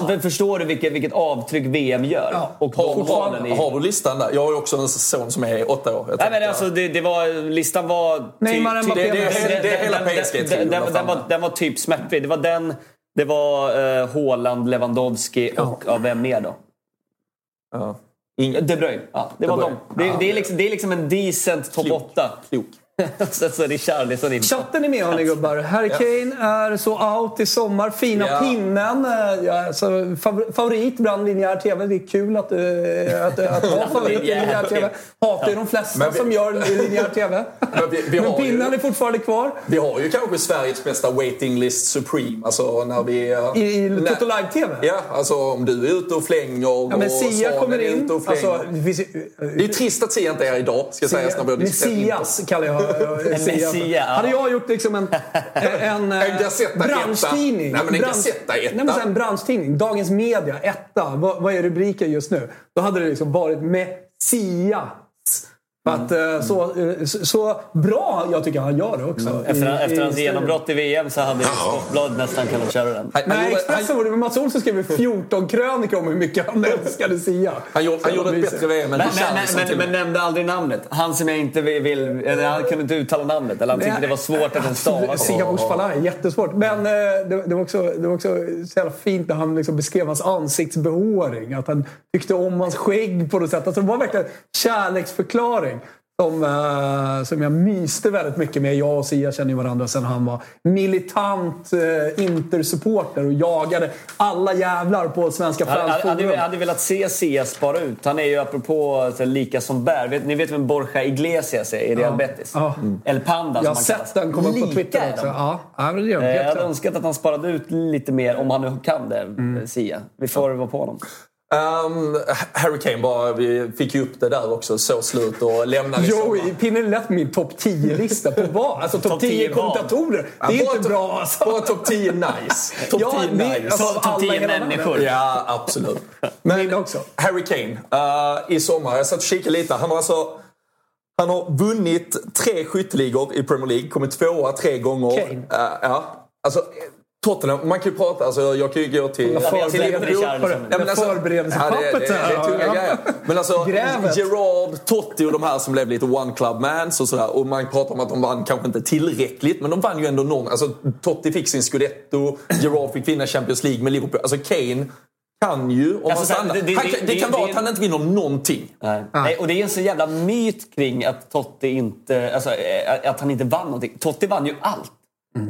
fan. Förstår du vilket, vilket avtryck VM gör? Ja. Och Har, har, i... har du listan där? Jag har ju också en son som är åtta år. Nej, men alltså, det, det var, listan var... ty- Neymar, ty- Mbappé, det- är hela PSG-trion den var typ smärtfri. Det var den, det var uh, Haaland, Lewandowski och ja, vem mer då? Ja. Ingen, De Bruyne. Ja, det var De dem. Bruyne. Det, det, är liksom, det är liksom en decent topp Klok. 8. klok. Sen så är det Richarlison in. Chatten är med hörni gubbar. Harry Kane är så out i sommar. Fina Ja. pinnen. eh, Ja, alltså, fav- favorit bland linjär TV. Det är kul att, uh, att, att ha favorit i linjär TV. Hatar ju de flesta vi- som gör linjär TV. Men vi- vi Men har ju- pinnen är fortfarande kvar. Vi har ju kanske Sveriges bästa waiting list supreme. Alltså när vi... I, i när- Toto Live-TV. Ja, alltså om du är ute och flänger Ja, men och Sia kommer är in. ute och flänger. Alltså, det finns, det är trist att Sia inte är här idag, ska sägas när vi har diskuterat Messias kallar jag eh, Sia. Messia, ja. Hade jag gjort liksom en, en, eh, En Gazetta branschtidning. Nej, men en Bransch- Gazetta etta. Nej, men en branschtidning. Dagens Media, etta. Vad, vad är rubriken just nu? Då hade det liksom varit Messias. För att, eh, så, eh, så, så bra jag tycker han gör det också. Mm. Efter, i- efter hans genombrott i VM så hade Sportbladet nästan kunnat köra den. Han, Nej, gjorde, Expressen var det. Men Mats Olsson skrev ju 14 krönikor om hur mycket han älskade Sia. han, gjorde, han gjorde ett bättre VM än Men, men, men, men, nämnde aldrig namnet. Han som jag inte vill... eller han kunde inte uttala namnet. Eller han tyckte det var svårt att den stavas. Singapores falang, jättesvårt. Men eh, det, det, var också, det var också så jävla fint när han liksom beskrev hans ansiktsbehåring. Att han tyckte om hans skägg på något sätt. Alltså, det var verkligen kärleksförklaring. Som, eh, som jag myste väldigt mycket med. Jag och Sia känner ju varandra sedan han var militant eh, Inter-supporter och jagade alla jävlar på Svenska Jag hade, fans hade, velat se Sia spara ut. Han är ju apropå så lika som bär. Vet, ni vet vem Borja Iglesias är i Real Betis? Ja. El Panda Jag har sett den komma upp på Twitter också. Ja, ja, det gör. Eh, Jag hade önskat att han sparade ut lite mer, om han nu kan det, Mm. Sia. Vi får vara på honom. Um, Harry Kane bara, vi fick ju upp det där också, så slut och lämnade i sommar. Joey, pinnen lätt min topp 10-lista på vad? Alltså topp Topp 10 10 vad? kommentatorer. Ja, Det är inte bra alltså. Bara topp 10 nice. Topp Ja, 10 det- nice. alltså, Topp alla 10 hela människor. Ja, absolut. Men också. Harry Kane, eh, i sommar, jag satt och kikade lite. Han har alltså han har vunnit tre skytteligor i Premier League, kommit tvåa tre gånger. Kane. Eh, ja. Alltså, Tottenham, man kan ju prata, alltså, jag kan ju gå till, Jag. Ja, men alltså, Förberedelsepappret det, är tunga här. grejer. Men alltså, Grävet. Gerard, Totti och de här som blev lite one club mans och sådär. Och man pratar om att de vann kanske inte tillräckligt, men de vann ju ändå någon. Alltså, Totti fick sin scudetto, Gerard fick vinna Champions League med Liverpool. Alltså Kane kan ju, om Alltså, han här, stannar. det- det- han, kan- det- det kan det- vara att han inte vinner någonting. Nej. Nej, och det är en så jävla myt kring att Totti inte, alltså, eh, att han inte vann någonting. Totti vann ju allt.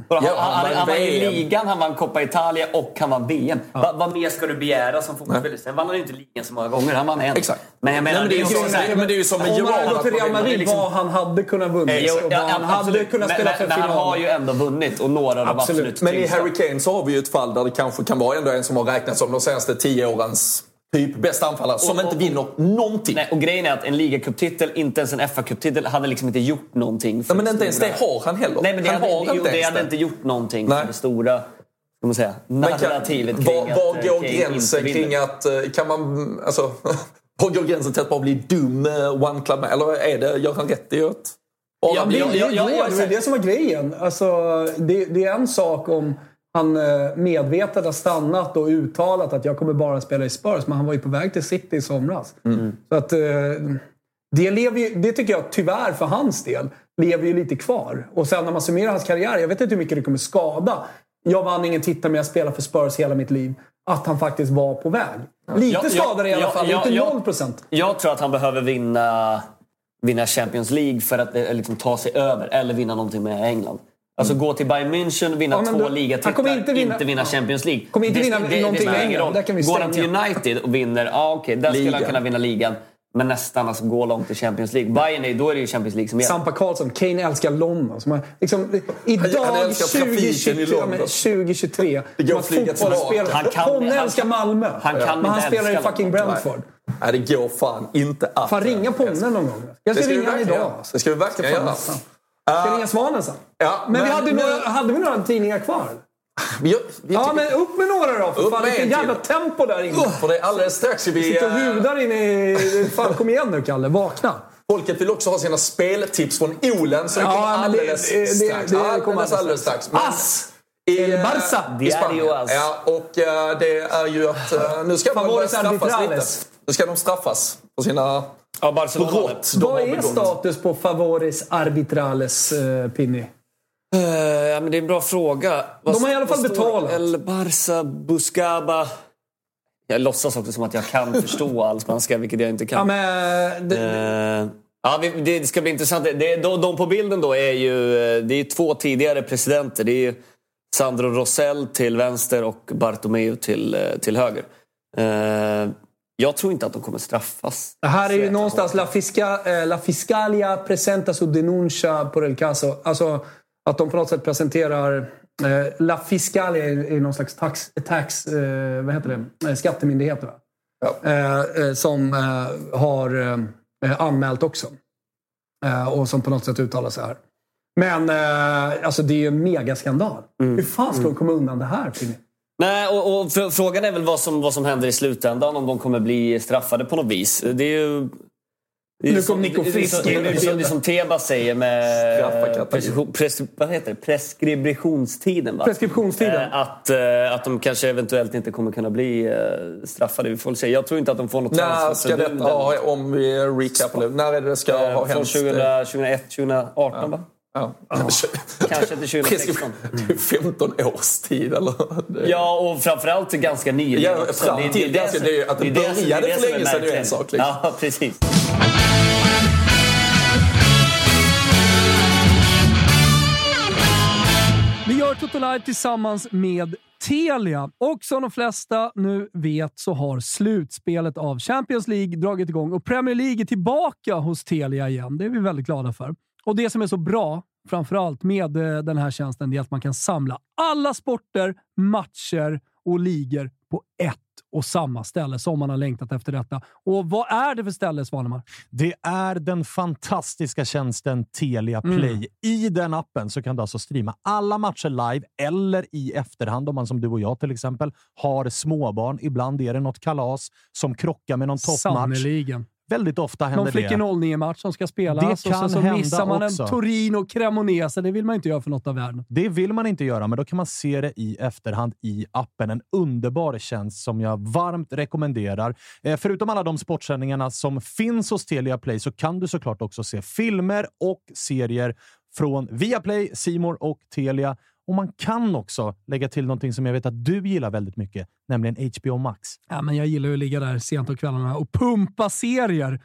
Och Han, Ja, han, han han, ju VM. ligan, han vann Coppa Italia och han vann VM. Va, vad mer ska du begära som fotbollsspelare? Sen vann han ju inte ligan så många gånger, han vann en. Exakt. Men jag menar, Nej, men det är ju som- så här- men det är ju som med Om man Gerard. hade gått till Real Madrid, liksom- vad han hade kunnat vunnit. Jo, och ja, vad han ja, hade absolut. kunnat Men- spela men, för men han har ju ändå vunnit och några av de Absolut. absolut Men i. Harry Kane så har vi ju ett fall där det kanske kan vara ändå en som har räknats som de senaste tio årens typ bästa anfallare som Och- inte och- vinner någonting. Nej, och grejen är att en ligacuptitel, inte ens en FA-cuptitel, hade liksom inte gjort någonting. För Nej, men inte ens det har han heller. Nej, men det han hade, har jo, inte det hade inte gjort någonting Nej. för det stora ska man säga, Men kan, narrativet kring var, var att eh, går Kane gränsen inte kring att, eh, kan man, alltså, var går gränsen till att bara bli dum eh, one club Eller är det, gör han rätt i att Ja, det, går. ja, det som var grejen. Alltså, det, det är en sak om han eh, medvetet har stannat och uttalat att jag kommer bara spela i Spurs, men han var ju på väg till City i somras. Så att, eh, det, lever ju, det tycker jag tyvärr för hans del lever ju lite kvar. Och sen när man summerar hans karriär, jag vet inte hur mycket det kommer skada. Jag vann ingen titel men jag spelade för Spurs hela mitt liv. Att han faktiskt var på väg. Lite Ja, skadade i alla fall, ja, inte noll procent. Jag tror att han behöver vinna, vinna Champions League för att eh, liksom, ta sig över, eller vinna någonting med England. Alltså gå till Bayern München, vinna Mm. Ja, två ligatitlar, han kommer inte vinna- inte vinna Champions League. Kommer inte Det- vinna det- det någonting vi Går han till. United och vinner, ja okej, där skulle han Ligan. kunna vinna ligan. Men nästan alltså, gå långt i Champions League. Bayern, är- då är det ju Champions League som gäller. Sampa Karlsson, Kane älskar London. Som har, liksom, idag, Han i 2023, London. men 2023 Det går flyga fotbollsspelare-. Han kan- Ponne han- älskar Malmö. han kan men han spelar i fucking London. Brentford. Nej, det går fan inte att... Fan, ringa Ponne någon gång. Jag ska ringa honom idag. göra. Det ska vi verkligen göra. Ska ringa Svanen sen? Ja, Men, vi men hade, nu- några, hade vi några tidningar kvar? Vi, gör- vi Ja, men upp med några då! För Upp fan, vilken en jävla till. tempo där inne. För det är alldeles strax vi... Sitter och hudar inne i... Fan, kom igen nu Kalle. Vakna. Folket vill också ha sina speltips från Olen, så det Ja, kommer men det- alldeles det- det- strax. det alldeles, kommer alldeles alldeles strax. Men Ass! I, El eh, Barça. I Spanien. As. Ja, och eh, det är ju att eh, nu ska de börja straffas lite. Nu ska de straffas för sina Ja, Barcelona. brott Vad är status på Favores arbitrales, eh, Pinny? Eh, ja, men det är en bra fråga. Vad De har i alla fall betalat. El Barça, Buscaba. Jag låtsas också som att jag kan förstå allspanska, vilket jag inte kan. Ja, men, det, Eh, ja, det ska bli intressant. Det, de, de på bilden då är ju eh, det är två tidigare presidenter. Det är Sandro Rosell till vänster och Bartomeu till, eh, till höger. Eh, jag tror inte att de kommer straffas. Det här är ju någonstans la, fisca, eh, la Fiscalia presenta su denuncia por el caso. Alltså att de på något sätt presenterar... Eh, la Fiscalia är, någon slags tax, tax eh, vad heter det? Eh, skattemyndighet. Va? Eh, som har anmält också. Och som på något sätt uttalar sig här. Men alltså det är ju en megaskandal. Hur fan ska de komma undan det här? Nej, och, och fr- frågan är väl vad som, vad som händer i slutändan. Om de kommer bli straffade på något vis. Det är ju... Det är Nu ju kom som- Nico det Frisk som- Det är som, det är som Tebas säger med pres, vad heter det? preskriptionstiden. Va? Preskriptionstiden. Eh, Att, eh, att de kanske eventuellt inte kommer kunna bli eh, straffade. Vi får se. Jag tror inte att de får något När ska transferförbud ja, om vi recapar det, när är det det ska ha Från hänt? 2000, 2001, 2018 va? Ja. Kanske till 2016. Det är 15 års tid eller? Det- Ja, och framförallt ganska nyligen Ja, fram till det ganska- som- det är ju att det är som- började är för som länge sedan är ju en sak, liksom. Ja, precis. Gör Toto Live tillsammans med Telia. Och som de flesta nu vet så har slutspelet av Champions League dragit igång och Premier League är tillbaka hos Telia igen. Det är vi väldigt glada för. Och det som är så bra, framförallt med eh, den här tjänsten, är att man kan samla alla sporter, matcher och ligor på ett och samma ställe som man har längtat efter detta. Och vad är det för ställe, Svanemar? Det är den fantastiska tjänsten Telia Play. I den appen så kan du alltså streama alla matcher live eller i efterhand om man som du och jag till exempel har småbarn. Ibland är det något kalas som krockar med någon toppmatch. Sannerligen. Väldigt ofta händer Någon det. 09-match som ska spelas Det och sen så missar man också. en Torino Cremonese. Det vill man inte göra för något av världen. Det vill man inte göra, men då kan man se det i efterhand i appen. En underbar tjänst som jag varmt rekommenderar. Eh, förutom alla de sportsändningarna som finns hos Telia Play så kan du såklart också se filmer och serier från Viaplay, Simor och Telia. Och man kan också lägga till någonting som jag vet att du gillar väldigt mycket, nämligen HBO Max. Ja, men jag gillar ju att ligga där sent på kvällarna och pumpa serier.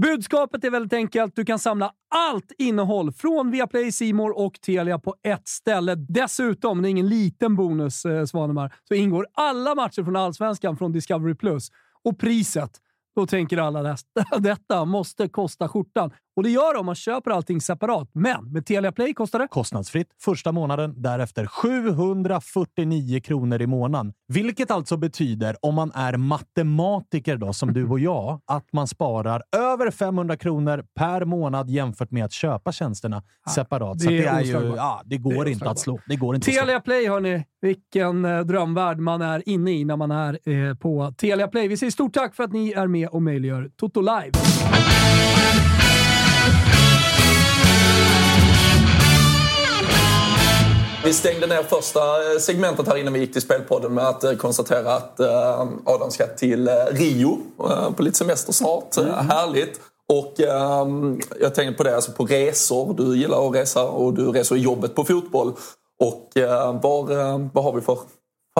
Budskapet är väldigt enkelt. Du kan samla allt innehåll från Viaplay, Simor och Telia på ett ställe. Dessutom, det är ingen liten bonus, eh, Svanemar, så ingår alla matcher från Allsvenskan från Discovery+. Och priset, då tänker alla detta måste kosta skjortan. Och det gör det om man köper allting separat. Men med Telia Play kostar det... Kostnadsfritt första månaden, därefter 749 kronor i månaden. Vilket alltså betyder, om man är matematiker då, som du och jag, att man sparar över 500 kronor per månad jämfört med att köpa tjänsterna separat. det Så det, är ju, ja, det går Det inte att slå. Det går inte. Telia Play, hörni. Vilken eh, drömvärld man är inne i när man är eh, på Telia Play. Vi säger stort tack för att ni är med och möjliggör Toto Live. Vi stängde ner första eh, segmentet här innan vi gick till Spelpodden med att eh, konstatera att eh, Adam ska till Rio på lite semester snart. Mm. Härligt. Och eh, jag tänkte på det, alltså på resor. Du gillar att resa och du reser i jobbet på fotboll. Och eh, vad har vi för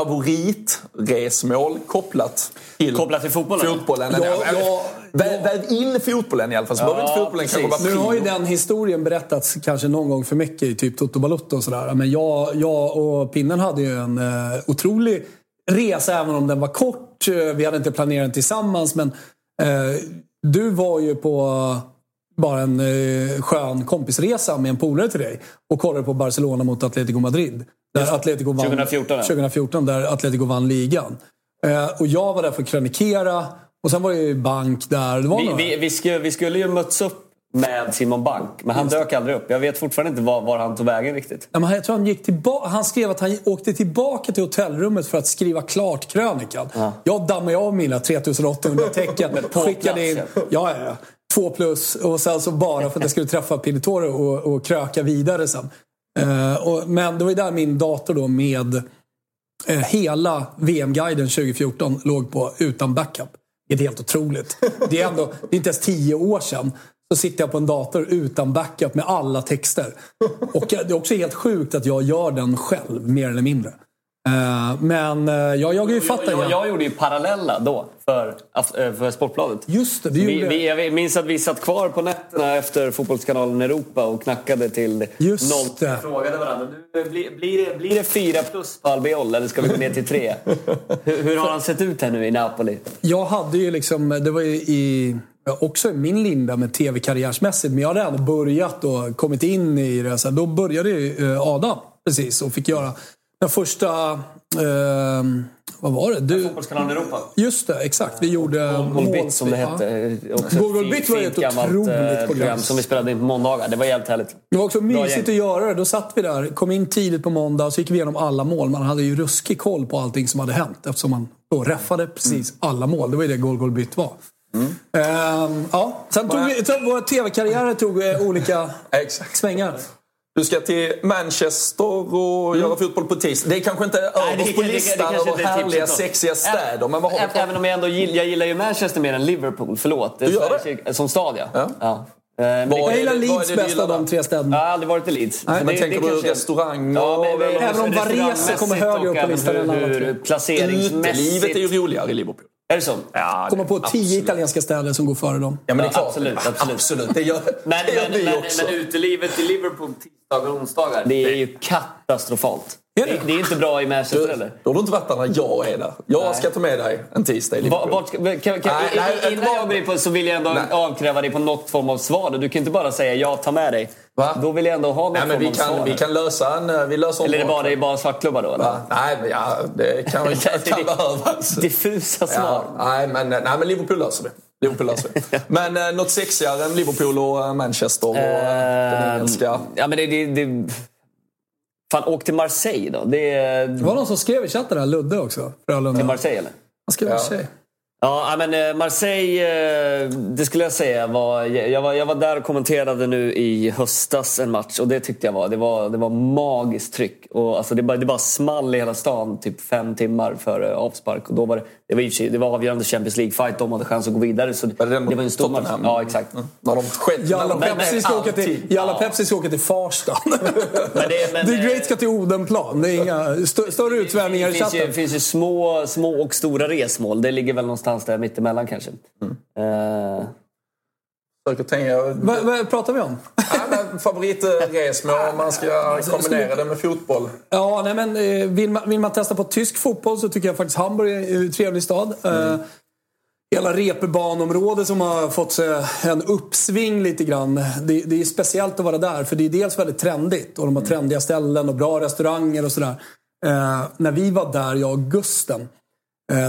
favoritresmål kopplat till Kopplat till fotbollen? fotbollen? Ja, ja, väv, väv in fotbollen i alla fall, så Ja, behöver inte fotbollen kanske vara Nu har ju den historien berättats kanske någon gång för mycket i typ Toto Balotto och sådär. Men jag, jag och Pinnen hade ju en eh, otrolig resa, även om den var kort. Eh, Vi hade inte planerat den tillsammans, men eh, du var ju på bara en eh, skön kompisresa med en polare till dig och kollade på Barcelona mot Atletico Madrid. Där Atletico vann, 2014, ja. 2014, där Atletico vann ligan. Eh, och jag var där för att krönikera. Och sen var det ju bank där. Det var Vi, några. vi, vi, skulle, vi skulle ju möts upp med Simon Bank, men han dök aldrig upp. Jag vet fortfarande inte var, var han tog vägen riktigt. Ja, men jag tror han, gick tillba- han skrev att han åkte tillbaka till hotellrummet för att skriva klart krönikan. Jag dammade av mina 3800 tecken. på skickade in, plats, ja, ja, ja, två plus. Och sen så bara för att jag skulle träffa Pinotore och, och kröka vidare sen. Eh, och, men det var ju där min dator då med eh, hela VM-guiden 2014 låg på utan backup. Det är helt otroligt. Det är, ändå, det är inte ens tio år sedan. Så sitter jag på en dator utan backup med alla texter. Och det är också helt sjukt att jag gör den själv, mer eller mindre. Eh, Men eh, jag jagar ju fatt Jag, jag, jag gjorde ju parallella då för, eh, för Sportbladet. Just det, Vi, vi, jag minns att vi satt kvar på nätterna efter Fotbollskanalen Europa och knackade till Just noll. det. Frågade varandra. Nu, blir, blir, det, blir det fyra plus på Albiol eller ska vi gå ner till tre? hur, hur har han sett ut här nu i Napoli? Jag hade ju liksom, det var ju i, också i min linda med tv-karriärsmässigt, men jag hade ändå börjat och kommit in i det. Så då började ju eh, Adam precis och fick göra den första, eh, vad var det? Du, Fotbollskanalen Europa. just det, exakt. Vi gjorde Goalbit som det hette. Goalbit ett var ett gammalt, otroligt eh, program. som vi spelade in på måndagar. Det var jävligt härligt. Det var också mysigt att göra det. Då satt vi där, kom in tidigt på måndag och så gick vi igenom alla mål. Man hade ju ruskig koll på allting som hade hänt eftersom man då räffade precis alla mål. Det var ju det Bytt var. Ehm, ja. Sen tog vi, så våra tv-karriärer tog eh, olika svängar. Du ska till Manchester och göra fotboll på tisdag. Det är kanske inte Mm. Det- överst på det- det- det listan över är härliga, sexiga städer. Men vad har. Även om jag ändå gillar, jag gillar ju Manchester mer än Liverpool. Förlåt. Det är Du gör kyrka- Som stad, ja. Ja. ja. Eh, men det- Jag är gillar det- är Leeds det bäst av de tre städerna. Jag har aldrig varit i Leeds. Nej, Men det- tänker det du restaurang Ja, och- men, men, Även om Varese kommer högre upp på listan än alla tre. Placeringsmässigt. Utelivet är ju roligare i Liverpool. Är det så? Ja, Komma på tio absolut. italienska städer som går före dem. Ja, men det är klart. absolut, absolut. absolut. Det gör, Men, det gör men, vi men, också. men utelivet i Liverpool tisdagar och onsdagar, det är ju katastrofalt. Är det? Det, det är inte bra i Manchester du, eller? då har du inte varit där när jag är där. Jag Nej. ska ta med dig en tisdag i Liverpool. Kan, kan, Nej, innan jag går in på så vill jag ändå Nej. avkräva dig på något form av svar. Du kan inte bara säga ja, ta med dig. Va? Då vill jag ändå ha något Nej, men vi svar. kan, vi kan lösa en... eh, Vi löser Eller är det en bara, det är bara svartklubbar då? Eller? Va? Nej, men ja, det kan, kan, kan behövas. Diffusa svar. Ja, nej, men, nej, men Liverpool löser vi. Liverpool löser vi. Men eh, något sexigare än Liverpool och eh, Manchester och eh, den Ehm, engelska. Ja, men det... det, det fan, åk till Marseille då. Det är... Det var någon som skrev i chatten där, Ludde också. Frölunda. Till Marseille eller? Han skrev Ja. Marseille. Ja, men eh, Marseille, eh, det skulle jag säga var jag, var... jag var där och kommenterade nu i höstas en match och det tyckte jag var... Det var, det var magiskt tryck. Och alltså det, bara, det bara small i hela stan typ fem timmar före avspark. Och då var det, det, var, sig- det var avgörande Champions League-fight. De hade chans att gå vidare. Så det, Var det var en stor match. Ja, exakt. När de skedde. Jalla Pepsi ska åka till. Jalla Ja. Pepsi ska åka till Farsta. Men det- men, The Great ska till Odenplan. Det är inga st- större utsvävningar i Det finns ju, chatten. små, små och stora resmål. Det ligger väl någonstans där mittemellan kanske. Mm. Eh, Försöker tänka... Vad, vad pratar vi om? Ja, Favoritresmål om man ska kombinera det med fotboll. Ja, nej, men eh, vill man, vill man testa på tysk fotboll så tycker jag faktiskt Hamburg är en trevlig stad. Eh, hela reeperbanområdet som har fått sig en uppsving lite grann. Det, det är speciellt att vara där för det är dels väldigt trendigt och de har trendiga ställen och bra restauranger och sådär. Eh, när vi var där, jag och Gusten,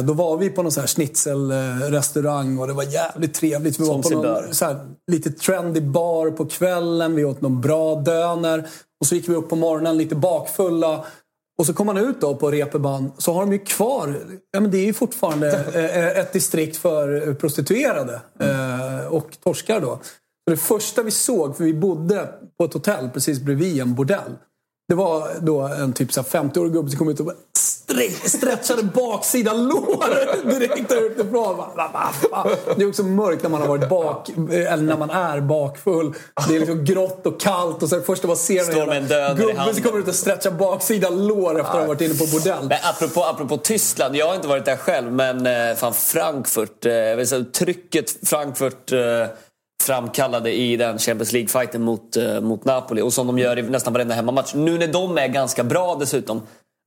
då var vi på någon sån här schnitzelrestaurang och det var jävligt trevligt. Vi var Som på någon så här, lite trendy bar på kvällen. Vi åt någon bra döner. Och så gick vi upp på morgonen lite bakfulla. Och så kom man ut då på reeperbahn så har de ju kvar, ja men det är ju fortfarande eh, ett distrikt för prostituerade eh, och torskar då. Så det första vi såg, för vi bodde på ett hotell precis bredvid en bordell. Det var då en typ så här 50-årig gubbe som kom ut och bara stretchade baksidan lår direkt där utifrån. Det är också mörkt när man har varit bak, eller när man är bakfull. Det är liksom grått och kallt och så det första man ser Står med en dödare i handen. kommer ut och stretchar baksidan lår efter att ha varit inne på bordell. Men apropå, apropå Tyskland, jag har inte varit där själv, men eh, fan Frankfurt. Eh, säga, trycket Frankfurt eh, framkallade i den Champions League-fighten mot, eh, mot Napoli och som de gör i nästan varenda hemmamatch. Nu när de är ganska bra dessutom.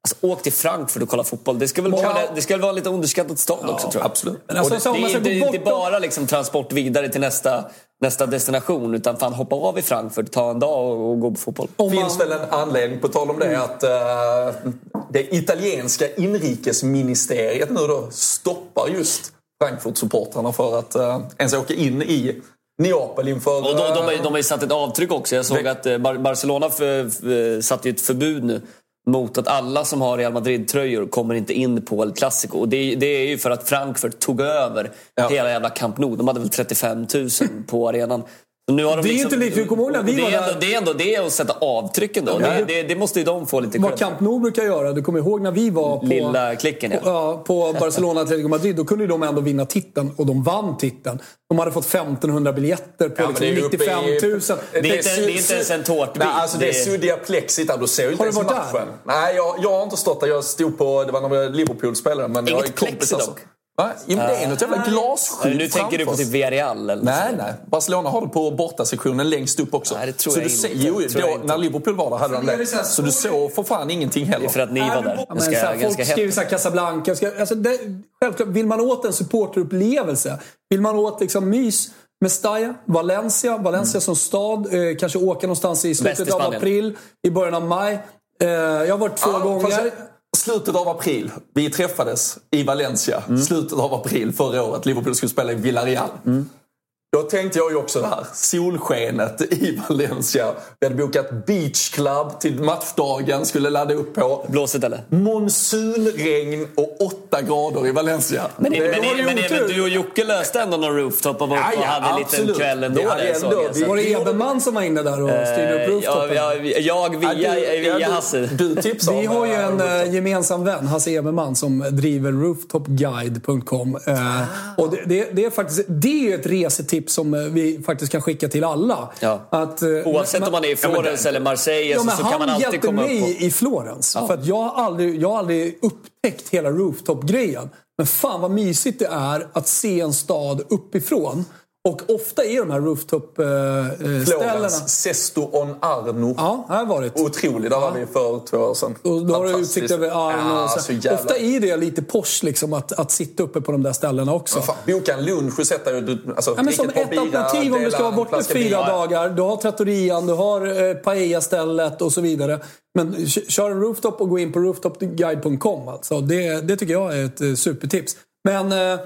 Alltså, åk till Frankfurt och kolla fotboll. Det ska väl, vara, det ska väl vara lite underskattat stad också tror jag. Absolut. Men alltså, det, det, ska är inte bara liksom transport vidare till nästa, nästa destination utan fan hoppa av i Frankfurt, ta en dag och, och gå på fotboll. Det man- finns väl en anledning, på tal om det, att eh, det italienska inrikesministeriet nu då stoppar just Frankfurt-supportrarna för att uh, ens åka in i Neapel inför... Och de, de, har, eh, ju- de har ju satt ett avtryck också. Jag såg att eh, Bar- Barcelona för, för, satte ju ett förbud nu mot att alla som har Real Madrid-tröjor kommer inte in på El Clasico. Och det, det är ju för att Frankfurt tog över Ja. hela jävla Camp Nou. De hade väl 35 000 på arenan. Nu har de Det är liksom, inte lika- kom ihåg när vi det, var är där. ändå, det är ändå det att sätta avtrycken då. Ja. Det, det, det måste ju de få lite Vad Camp Nou brukar göra, du kommer ihåg när vi var på, Lilla klicken, ja. på, ja, på Barcelona Atletico Madrid, då kunde ju de ändå vinna titeln och de vann titeln. De hade fått 1500 biljetter på Ja, det är liksom uppe 95 i- 000. Det är inte- su- det är inte ens en tårtbit. Nej, alltså det är Det är- suddiga plexit där. Du ser ju inte Har du ens varit där? matchen. Nej, jag, jag har inte stått där. Jag stod på, det var när Liverpool spelade. Men jag har Inget plexi dock. Va? Jo, men det är något jävla glasskydd Nu tänker du på typ. Villarreal eller Nej, nej. Barcelona har det på bortasektionen längst upp också. Nej, det tror så jag du inte. ser, jo, Det tror jag då, inte. när Liverpool var där hade de det det. så du såg för fan ingenting heller. Det är för att ni var där. Ja, men, så här, folk skriver hett. så här Casablanca. Ska, alltså det, självklart, vill man åt en supporterupplevelse, vill man åt liksom mys, Mestalla, Valencia, Valencia som stad, eh, kanske åka någonstans i slutet i av april, i början av maj. Eh, jag har varit två Ja, gånger. Slutet av april. Vi träffades i Valencia. Mm. Slutet av april förra året. Liverpool skulle spela i Villarreal. Mm. Då tänkte jag ju också det här. Solskenet i Valencia. Vi hade bokat Beach Club till matchdagen. Skulle ladda upp på. Blåsigt eller? Monsunregn och 8 grader i Valencia. Men, Det- men, det men, men, du och Jocke löste ändå någon rooftop och var uppe Ja, och ja, hade en liten kväll ändå. Där, såg ändå- jag. vi- Var det Eberman som var inne där och styrde upp Eh, ja, rooftopen? ja, jag via, Ja, du- via ja, Hasse. Du tipsade Vi har ju eh, en rooftop. eh, gemensam vän, Hasse Eberman, som driver rooftopguide.com. Eh, och det, det, det, är faktiskt, det är ju ett resetips som eh, vi faktiskt kan skicka till alla. Ja. Att, eh, Oavsett men- om man är i Florens det- eller Marseille Ja, så, så kan han man alltid hjälpte komma upp mig på... i Florens. För att jag har aldrig, jag har aldrig upptäckt hela rooftop-grejen. Men fan vad mysigt det är att se en stad uppifrån. Och ofta är de här rooftop-ställena... Florens, Sesto on Arno. Ja, här har varit. Otrolig. Där var vi för två år sedan. Och då har du utsikt över Arno. Ja, så jävla... Ofta är det lite posh liksom, att, att sitta uppe på de där ställena också. Fan, boka en lunch och sätta dig... Alltså, Ja, men som ett bira, alternativ om du ska vara borta fyra vin. dagar. Du har trattorian, du har eh, paella-stället och så vidare. Men kör en rooftop och gå in på rooftopguide.com. Alltså. Det, det tycker jag är ett eh, supertips. Men eh, eh,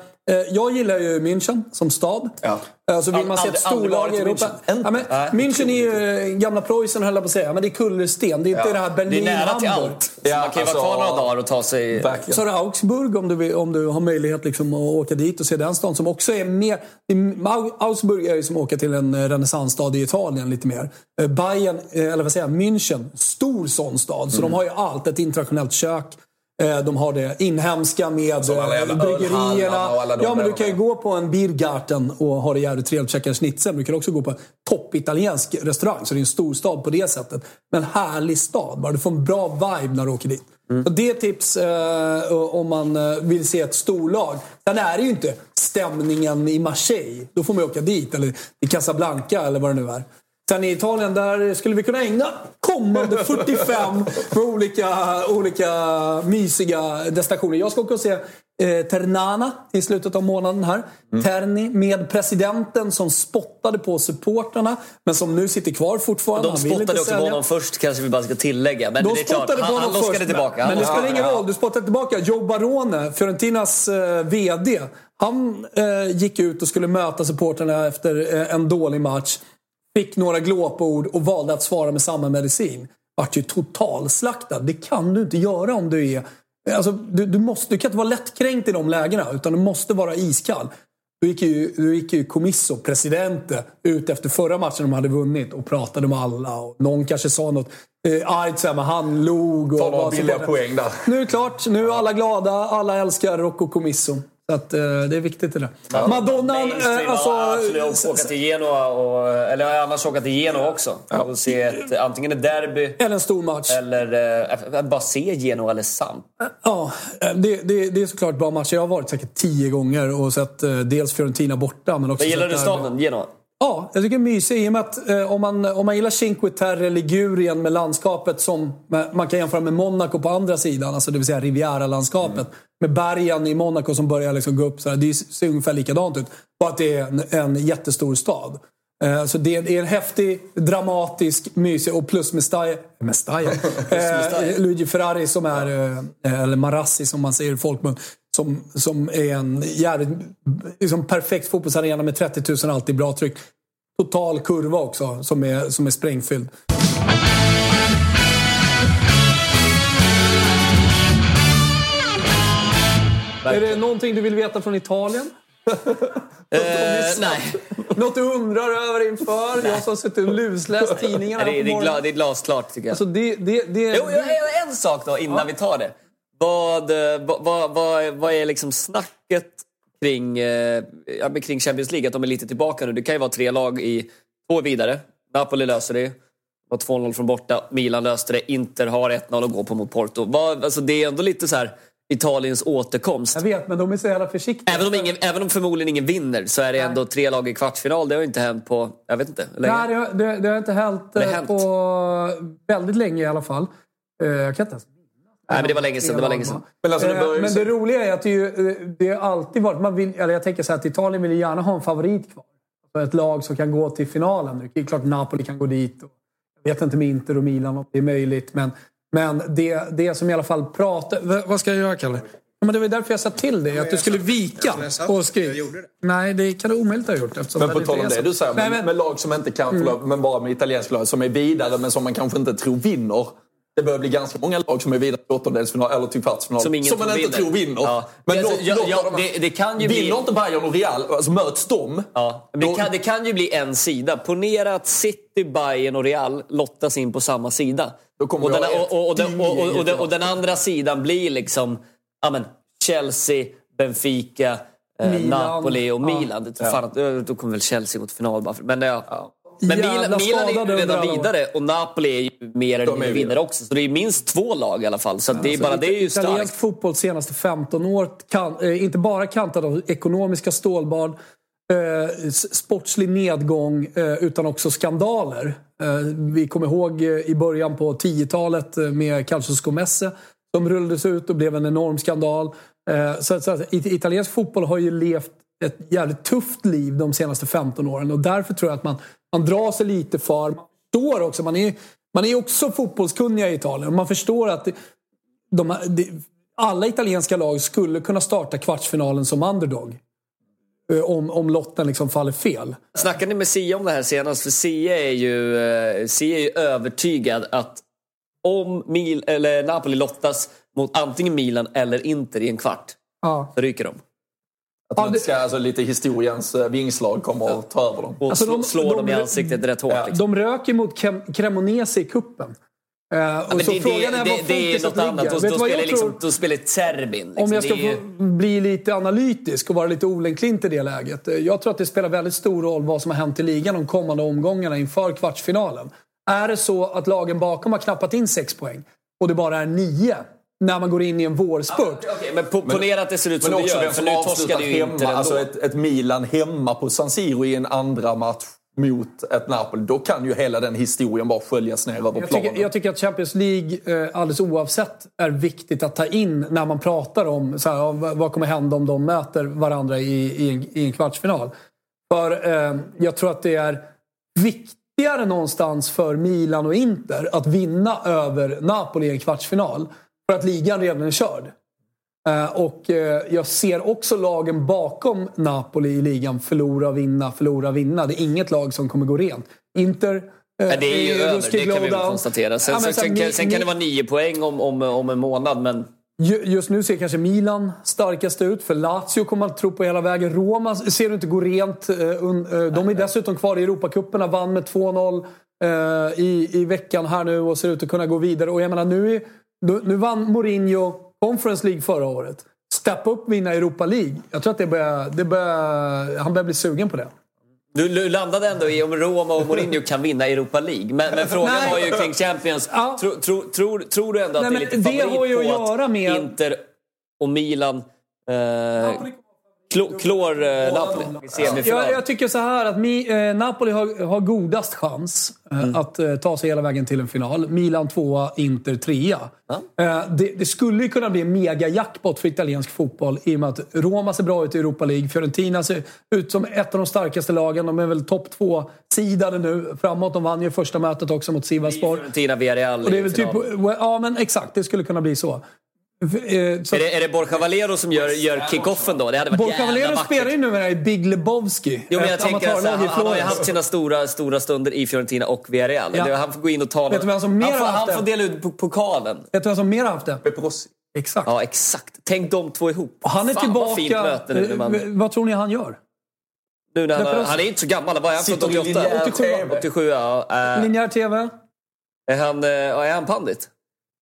jag gillar ju München som stad. Ja. Alltså vill man se ett storlag i Europa. München. Ja, men, Nej, München är ju eh, gamla Preussen höll jag på att säga. Men det är kullersten. Det är inte Ja. det här Det är Berlin, nära till Hamburg. allt. Ja, man kan ju alltså- vara kvar några dagar och ta sig... Verkligen. Så har du Augsburg om du, vill, om du har möjlighet liksom att åka dit och se den stan som också är mer... Au- Augsburg är ju som att åka till en eh, renässansstad i Italien lite mer. Eh, Bayern, eh, eller vad säger jag, München, stor sån stad. Så de har ju allt. Ett internationellt kök. Eh, De har det inhemska med Som alla eh, jävla bryggerierna. och alla de Ja, men du kan ju gå på en Biergarten och ha det jävligt trevligt käka en schnitzel. Men du kan också gå på en toppitaliensk restaurang. Så det är en stor stad på det sättet. Men härlig stad. Bara. Du får en bra vibe när du åker dit. Så det är tips eh, om man eh, vill se ett storlag. Sen är det ju inte stämningen i Marseille. Då får man åka dit. Eller i Casablanca eller vad det nu är. Sen i Italien, där skulle vi kunna ägna kommande 45 med olika, olika mysiga destinationer. Jag ska åka och se eh, Ternana i slutet av månaden här. Mm. Terni med presidenten som spottade på supportrarna men som nu sitter kvar fortfarande. De Han spottade också på honom först kanske vi bara ska tillägga. Men De det är klart, spottade på han, han honom loskade först, tillbaka. Men, det Han- spelar ingen roll. Du spottade tillbaka. Joe Barone, Fiorentinas eh, VD. Han eh, gick ut och skulle möta supporterna efter eh, en dålig match. Fick några glåpord och valde att svara med samma medicin. Vart ju totalslaktad. Det kan du inte göra om du är... Alltså, du, du, måste, du kan inte vara lättkränkt i de lägena, utan du måste vara iskall. Då gick ju, då gick ju Comiso, presidente, ut efter förra matchen de hade vunnit och pratade med alla. Och någon kanske sa något eh, argt, men han log. Och Ta några billiga poäng där. Nu är det klart. Nu är alla glada. Alla älskar Rocco Comiso. Så att, eh, det är viktigt det där. Madonna, Mainstream, eh, alltså... ja, absolut. Åka till Genoa, och, eller annars åka till Genoa också. Och se ett, antingen ett derby Eller en stor match. eller eh, bara se Genoa eller Samp. Ja, eh, det, det, det är såklart bra matcher. Jag har varit säkert tio gånger och sett eh, dels Fiorentina borta men också Men gillar du staden Genoa? Ja, jag tycker det är mysigt i och med att eh, om, man, om man gillar Cinque Terre, Ligurien med landskapet som med, man kan jämföra med Monaco på andra sidan, alltså det vill säga Riviera-landskapet. Med bergen i Monaco som börjar liksom gå upp. Så här, det ser ungefär likadant ut. Bara att det är en, en jättestor stad. Eh, så det är, en häftig, dramatisk, mysig och plus Mestalla. Mestalla? eh, Luigi Ferrari som är, eh, eller Marassi som man säger i folkmun. Som, som är en jävligt liksom perfekt fotbollsarena med 30 000 alltid bra tryck. Total kurva också som är, som är sprängfylld. Är det någonting du vill veta från Italien? Eh, nej. Något du undrar över inför? Jag som suttit och lusläst tidningarna Nej, det, är- det, är gla, det är glasklart tycker jag. Alltså det, det, det, Jo, jag har en sak då innan vi tar det. Vad, eh, vad, vad, vad, är liksom snacket kring, eh, ja, kring Champions League? Att de är lite tillbaka nu. Det kan ju vara tre lag i två vidare. Napoli löser det. Det var 2-0 från borta. Milan löste det. Inter har 1-0 att gå på mot Porto. Vad, alltså det är ändå lite så här Italiens återkomst. Jag vet, men de är så jävla försiktiga. Även om, ingen, även om förmodligen ingen vinner så är det ändå tre lag i kvartsfinal. Det har ju inte hänt på, jag vet inte, länge. Nej, det, har- det, det har inte hänt, Det eh, hänt. på väldigt länge i alla fall. Eh, Jag kan inte ens Nej, men det var länge sedan. Det var länge sedan. Men alltså, det Eh, Men det roliga är att det, ju, det har alltid varit... Man vill, eller jag tänker så här att Italien vill ju gärna ha en favorit kvar. Alltså ett lag som kan gå till finalen. Det är klart Napoli kan gå dit. Och jag vet inte med Inter och Milan om det är möjligt. Men, men det, det som i alla fall pratar... v- Vad ska jag göra, Kalle? Ja, men det var därför jag sa till dig, att du skulle vika och skriva. Nej, det kan du omöjligt ha gjort. Men på tal om det du säger, Nej, med, men- med lag som inte kan förlora, men bara med italienska lag som är vidare men som man kanske inte tror vinner. Det börjar bli ganska många lag som är vidare till åttondelsfinal eller till kvartsfinal. Som ingen man tror inte vinner. tror vinner. Ja. Men Alltså, låt, ja, de det- det kan ju bli- Vinner inte Bayern och Real, alltså möts de. Ja, det, Då- kan, det kan ju bli en sida. Ponera att City, Bayern och Real lottas in på samma sida. Och, den, ha ett och, och, och, den- och, och, och, den, dynge och den andra sidan blir liksom ja, men, Chelsea, Benfica, eh. Napoli och Ja. Milan. Det, fan, då kommer väl Chelsea till final Men, ja. men Milan, Milan är ju redan vidare och Napoli är ju mer eller är mindre vinnare också. Så det är minst två lag i alla fall. Så att det är Alltså, bara det är ju Italiensk starkt. fotboll de senaste 15 år, kan, eh, inte bara kantad av ekonomiska stålbad, eh, sportslig nedgång, eh, utan också skandaler. Eh, vi kommer ihåg eh, i början på 10-talet eh, med Calcio Scomesse som rullades ut och blev en enorm skandal. Eh, så, så, it- italiensk fotboll har ju levt ett jävligt tufft liv de senaste 15 åren och därför tror jag att man, man drar sig lite för... Man förstår också, man är, man är också fotbollskunniga i Italien. och Man förstår att de, de, alla italienska lag skulle kunna starta kvartsfinalen som underdog. Eh, Om, om lotten liksom faller fel. Snackade ni med Sia om det här senast? För Sia är ju, eh, Sia är ju övertygad att om Mil, eller Napoli lottas mot antingen Milan eller Inter i en kvart, Ja. så ryker de. Att man ska, alltså, lite historiens eh, vingslag kommer att ta över dem. Och Alltså, slå, de- slår de- dem i ansiktet rätt hårt. Liksom. De röker mot Cremonese i kuppen. Och men så det, frågan det, är vad det, det är något annat. ligger. Då, Vet då, vad spelar jag liksom, då spelar Serbin. Liksom. Om jag ska Det få bli lite analytisk och vara lite olänkklint i det läget. Eh, Jag tror att det spelar väldigt stor roll vad som har hänt i ligan de kommande omgångarna inför kvartsfinalen. Är det så att lagen bakom har knappat in sex poäng och det bara är nio när man går in i en vårspurt. Okej, men po- ponera att det ser ut som Men det också gör, vem för som nu torskade ju hemma. Ändå. Alltså ett, ett Milan hemma på San Siro i en andra match mot ett Napoli, då kan ju hela den historien bara sköljas ner över Jag planen. tycker, jag tycker att Champions League, eh, alldeles oavsett, är viktigt att ta in när man pratar om så här, vad kommer hända om de möter varandra i, i, en, i en kvartsfinal. För eh, jag tror att det är viktigare någonstans för Milan och Inter att vinna över Napoli i en kvartsfinal. För att ligan redan är körd. Eh, Och eh, jag ser också lagen bakom Napoli i ligan förlora, vinna, förlora, vinna. Det är inget lag som kommer gå rent. Inter eh, Men det är ju över, det kan vi konstatera. Sen, Ja, sen, sen, kan- sen kan det vara nio poäng om, om, om en månad, men Ju- Just nu ser kanske Milan starkast ut. För Lazio kommer man tro på hela vägen. Roma ser du inte gå rent. De är dessutom kvar i Europacuperna. Vann med 2-0 eh, i, i veckan här nu och ser ut att kunna gå vidare. Och jag menar, nu, är, nu vann Mourinho Conference League förra året. Steppa upp vinna Europa League. Jag tror att det börjar, det börjar, han börjar bli sugen på det. du, landade ändå i om Roma och Mourinho kan vinna Europa League. Men, men frågan Nej. var ju kring Champions. Tro, tro, tror, tror du ändå att Nej, det är lite det har ju favorit att på göra att med- Inter och Milan eh, klår eh, Napoli? Jag, jag tycker så här att Mi, eh, Napoli har, har godast chans eh, Mm. att eh, ta sig hela vägen till en final. Milan tvåa, Inter trea. Eh, det, det skulle ju kunna bli en mega-jackpot för italiensk fotboll i och med att Roma ser bra ut i Europa League. Fiorentina ser ut som ett av de starkaste lagen. De är väl topp två-sidade nu framåt. De vann ju första mötet också mot Sivasspor. Fiorentina, Villarreal Och det är i väl typ, ja men exakt, det skulle kunna bli så. Eh, så Är det, är det Borja Valero som gör, gör kickoffen då? Det hade varit Borja Valero vackert. spelar ju numera i Big Lebowski. Jo, men jag tänker alltså, han, han har ju haft sina stora, stora stunder i Fiorentina och Villarreal. Ja. Det- Han får gå in och ta Vet du vem som mer han, får, har haft han får dela ut po- pokalen. Vet du vem som mer har haft det? Peperossi. Exakt. Ja, exakt. Tänk de två ihop. Och han är Fan, tillbaka... Vad fint möte nu. Man, Eh, Vad tror ni han gör? nu när han, Därför- han är inte så gammal. Vad är han? I 88? linjär 87. TV. 87, ja. Äh, Linjär TV? är, han, är han pandit?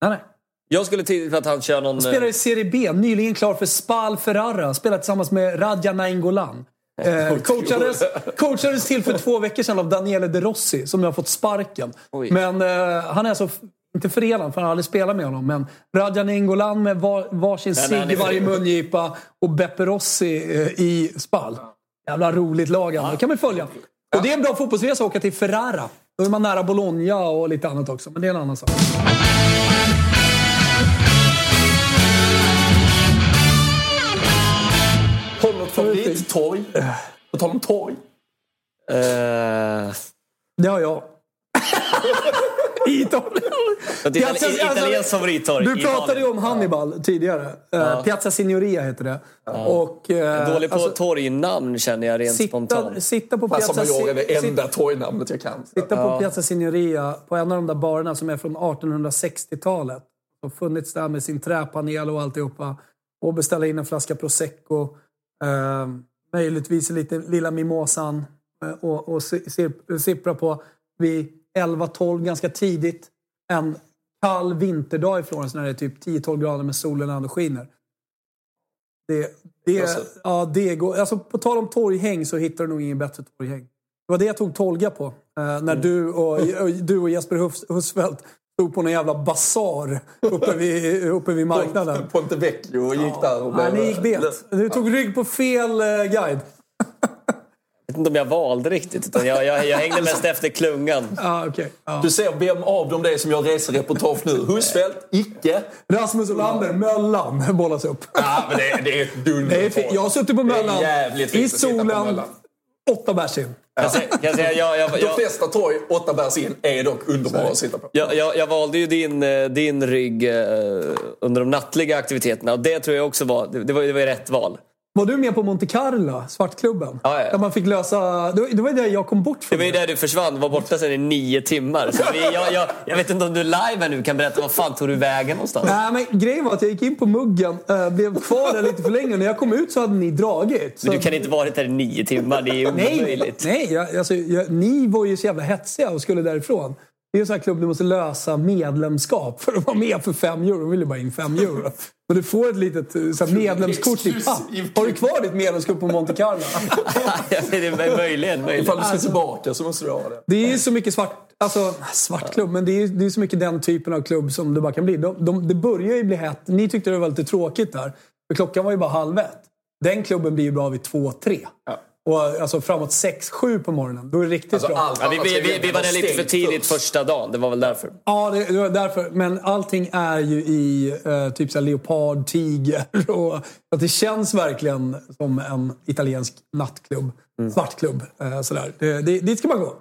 Nej, nej. Jag skulle till att han kör någon... Spelar eh, i Serie B. Nyligen klar för Spal Ferrara. Spelar tillsammans med Radja Nainggolan. Eh, coachades, coachades till för två veckor sedan av Daniele De Rossi, som nu har fått sparken. Oj. Men eh, han är alltså, inte förenad, för han har aldrig spelat med honom, men Radja Nainggolan med var, varsin cigg i varje mungipa och Beppe Rossi eh, i Spal. Jävla roligt lag alltså. Det kan vi följa. Och det är en bra fotbollsresa att åka till Ferrara. Då är man nära Bologna och lite annat också, men det är en annan sak. Har du något favorittorg? På tal om torg. eh, Det har jag. I Italien. itali- alltså, favorittorg Du pratade ju om Hannibal tidigare. Eh, Piazza Signoria heter det. Och, eh, Dålig på alltså, torgnamn känner jag rent sitta, spontant. sitta på Piazza, mig jag är det enda torgnamnet jag kan. sitta på Piazza Signoria på en av de där barerna som är från 1860-talet. Som funnits där med sin träpanel och alltihopa. Och beställa in en flaska prosecco. Eh, möjligtvis lite lilla mimosan. Eh, och och si- si- sippra på vid 11-12 ganska tidigt. En kall vinterdag i Florens när det är typ 10-12 grader med solen ändå skiner. Det, det, Alltså. ja, det går, alltså på tal om torghäng så hittar du nog ingen bättre torghäng. Det var det jag tog Tolga på. Eh, när Mm. du, och, och, du och Jesper Hus, Husfeldt stod på någon jävla basar uppe vid, uppe vid marknaden. Ponte Vecchio och gick där och Nej, blev... ni gick bet. Du tog rygg på fel eh, guide. Jag vet inte om jag valde riktigt. Utan jag, jag, jag hängde mest efter klungan. Ah, okay. ja. Du ser vem av dem det är som gör resereportage nu. Husfeldt, icke. Rasmus Olander, Möllan, bollas upp. Ja, men det, det är ett dunder. Det är fint. Jag har suttit på Möllan i solen, Möllan. Åtta bärs in. Kan jag säga, jag, jag, De flesta torg, åtta bärs in, är dock underbara att sitta på. jag, valde ju din, eh, din rygg eh, under de nattliga aktiviteterna. Och det tror jag också var, det, var, det var rätt val. Var du med på Monte Carlo, Svartklubben? Ja, ja. Där man fick lösa... Det var- det ju där jag kom bort Det från. var ju där du försvann, var borta sen i nio timmar. Så vi, jag, jag, jag vet inte om du live här nu kan berätta vad fan tog du vägen någonstans? Nej, men grejen var att jag gick in på muggen, äh, blev kvar där lite för länge. och När jag kom ut så hade ni dragit. Så... Men du kan inte varit där i nio timmar, det är ju Nej, omöjligt. nej jag, alltså, jag, ni var ju så jävla hetsiga och skulle därifrån. Det är en sån här klubb du måste lösa medlemskap för att vara med för fem euro. De vill ju bara in fem euro. Men du får ett litet eh, så här, medlemskort i papp. Har du kvar ditt medlemskort på Monte Carlo? det är möjligen, möjligen. Ifall du ska tillbaka så måste du ha det. Det är så mycket svart, alltså svart klubb, men det är, det är så mycket den typen av klubb som det bara kan bli. De, de, det börjar ju bli hett. Ni tyckte det var lite tråkigt där. För klockan var ju bara halv ett. Den klubben blir ju bra vid två, tre. Och alltså framåt 6-7 på morgonen, då är det riktigt Alltså, bra. allt Ja, vi, annat vi, vi, vi var där lite för tidigt först. första dagen. Det var väl därför. Ja, det, det var därför. Men allting är ju i eh, typ så leopard, tiger och att det känns verkligen som en italiensk nattklubb. Svartklubb. Eh, sådär. Det, det, dit ska man gå.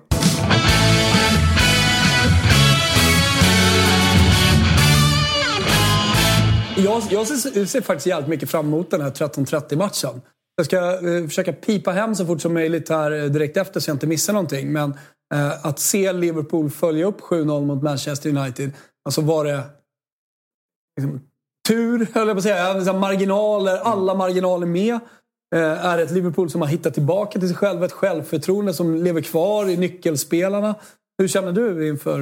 Jag, jag ser, ser faktiskt jävligt mycket fram emot den här 13.30-matchen. Jag ska eh, försöka pipa hem så fort som möjligt här eh, direkt efter så jag inte missar någonting. Men eh, att se Liverpool följa upp 7-0 mot Manchester United, alltså var det liksom, tur, höll jag på att säga. Alltså, marginaler, alla marginaler med. Är ett Liverpool som har hittat tillbaka till sig själva, ett självförtroende som lever kvar i nyckelspelarna. Hur känner du inför?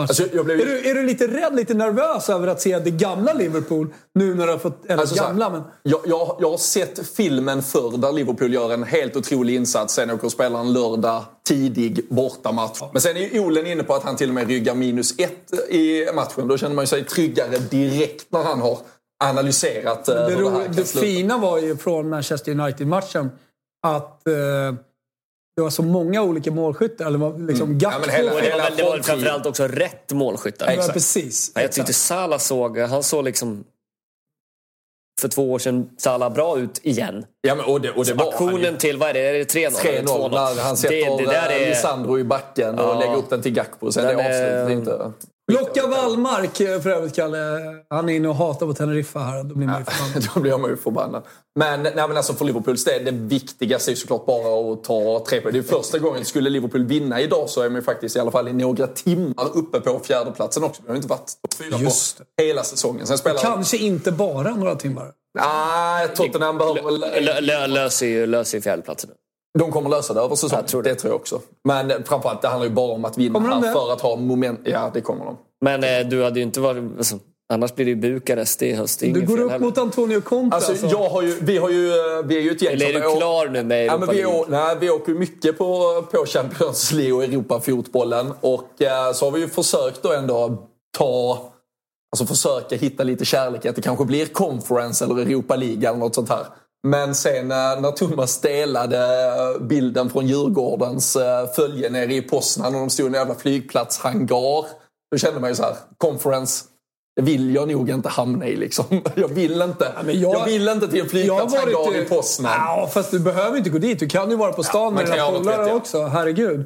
Alltså, jag blev- är, du, är du lite rädd, lite nervös över att se det gamla Liverpool nu när du har fått... Eller Alltså, så här, gamla, men... jag, jag, jag har sett filmen förr där Liverpool gör en helt otrolig insats. Sen åker och spelar en lördag tidig bortamatch. Men sen är ju Olen inne på att han till och med ryggar minus ett i matchen. Då känner man sig tryggare direkt när han har analyserat eh, Det, hur det här kan det sluta. fina var ju från Manchester United-matchen att eh, det var så många olika målskyttar. Eller var liksom Mm. Ja, men hela- Och det var, hela väl, det var väl framförallt också rätt målskyttar. Ja, precis. Ja, Jag tyckte Salah såg, han såg liksom för två år sedan Salah bra ut igen. Ja, men, och det, och det var han Aktionen ju. till, vad är det, är det 3-0? 3-0 när han sätter det, det där är, Lisandro i backen och Ja. lägger upp den till Gakpo. Sen Den det är- avslutet inte... Locka Wallmark eh, för övrigt, Kalle. Han är inne och hatar på Teneriffa här. Då blir man ju förbannad. Då blir man ju förbannad. Men, nej, men alltså för Liverpools del, det viktigaste är ju såklart bara att ta tre poäng. Det är första gången. Skulle Liverpool vinna idag så är man ju faktiskt i alla fall i några timmar uppe på fjärdeplatsen också. Vi har ju inte varit topp fyra Just på hela säsongen. Sen spelar... Kanske inte bara några timmar. Nej, Tottenham behöver väl... lö, lö, löser ju fjärdeplatsen. De kommer lösa det över säsongen. Jag tror det. det tror jag också. Men framförallt, det handlar ju bara om att vinna Kommer här för att ha moment. Ja, det kommer de. Men eh, du hade ju inte varit... Alltså, annars blir det ju Bukarest i höst. Du går upp heller. mot Antonio Conte. Alltså, alltså. jag har ju, vi, har ju, vi är ju ett gäng Eller är du klar nu med Ja, Europa men vi, League? å, nej, vi åker ju mycket på, på Champions League och Europafotbollen. Och eh, så har vi ju försökt då ändå ta... Alltså försöka hitta lite kärlek att det kanske blir Conference eller Europa League eller något sånt här. Men sen när Thomas delade bilden från Djurgårdens eh, följe nere i Poznan och de stod i en jävla flygplatshangar. Då kände man ju så här, Conference, det vill jag nog inte hamna i liksom. Jag vill inte. men jag, jag- vill inte till en flygplatshangar i Poznan. Ja, fast du behöver inte gå dit. Du kan ju vara på stan man med dina polare också. Herregud.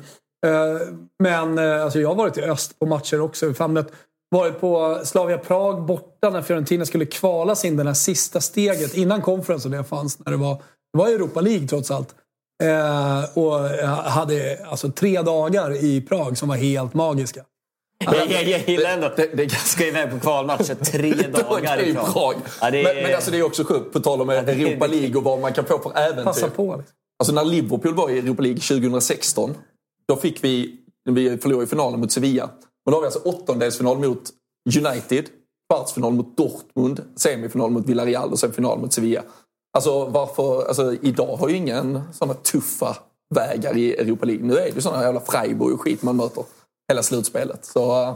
Eh, Men eh, alltså, jag har varit i öst på matcher också. Varit på Slavia Prag borta när Fiorentina skulle kvalas in det här sista steget innan konferensen det fanns. När det, var, det var Europa League trots allt. Eh, och jag hade alltså tre dagar i Prag som var helt magiska. Jag, jag, jag gillar ändå. Det- det- Ska iväg på kvalmatcher tre dagar i Prag. Ja, det är- men, men alltså det är också sjukt, på tal om Europa. League och vad man kan få för äventyr. Passa på. Liksom. Alltså när Liverpool var i Europa League 2016, då fick vi, vi förlorade i finalen mot Sevilla. Men då har vi alltså åttondelsfinal mot United, kvartsfinal mot Dortmund, semifinal mot Villarreal och sen final mot Sevilla. Alltså varför, alltså idag har ju ingen sådana tuffa vägar i Europa League. Nu är det ju sådana jävla Freiburg och skit man möter hela slutspelet. Så eh,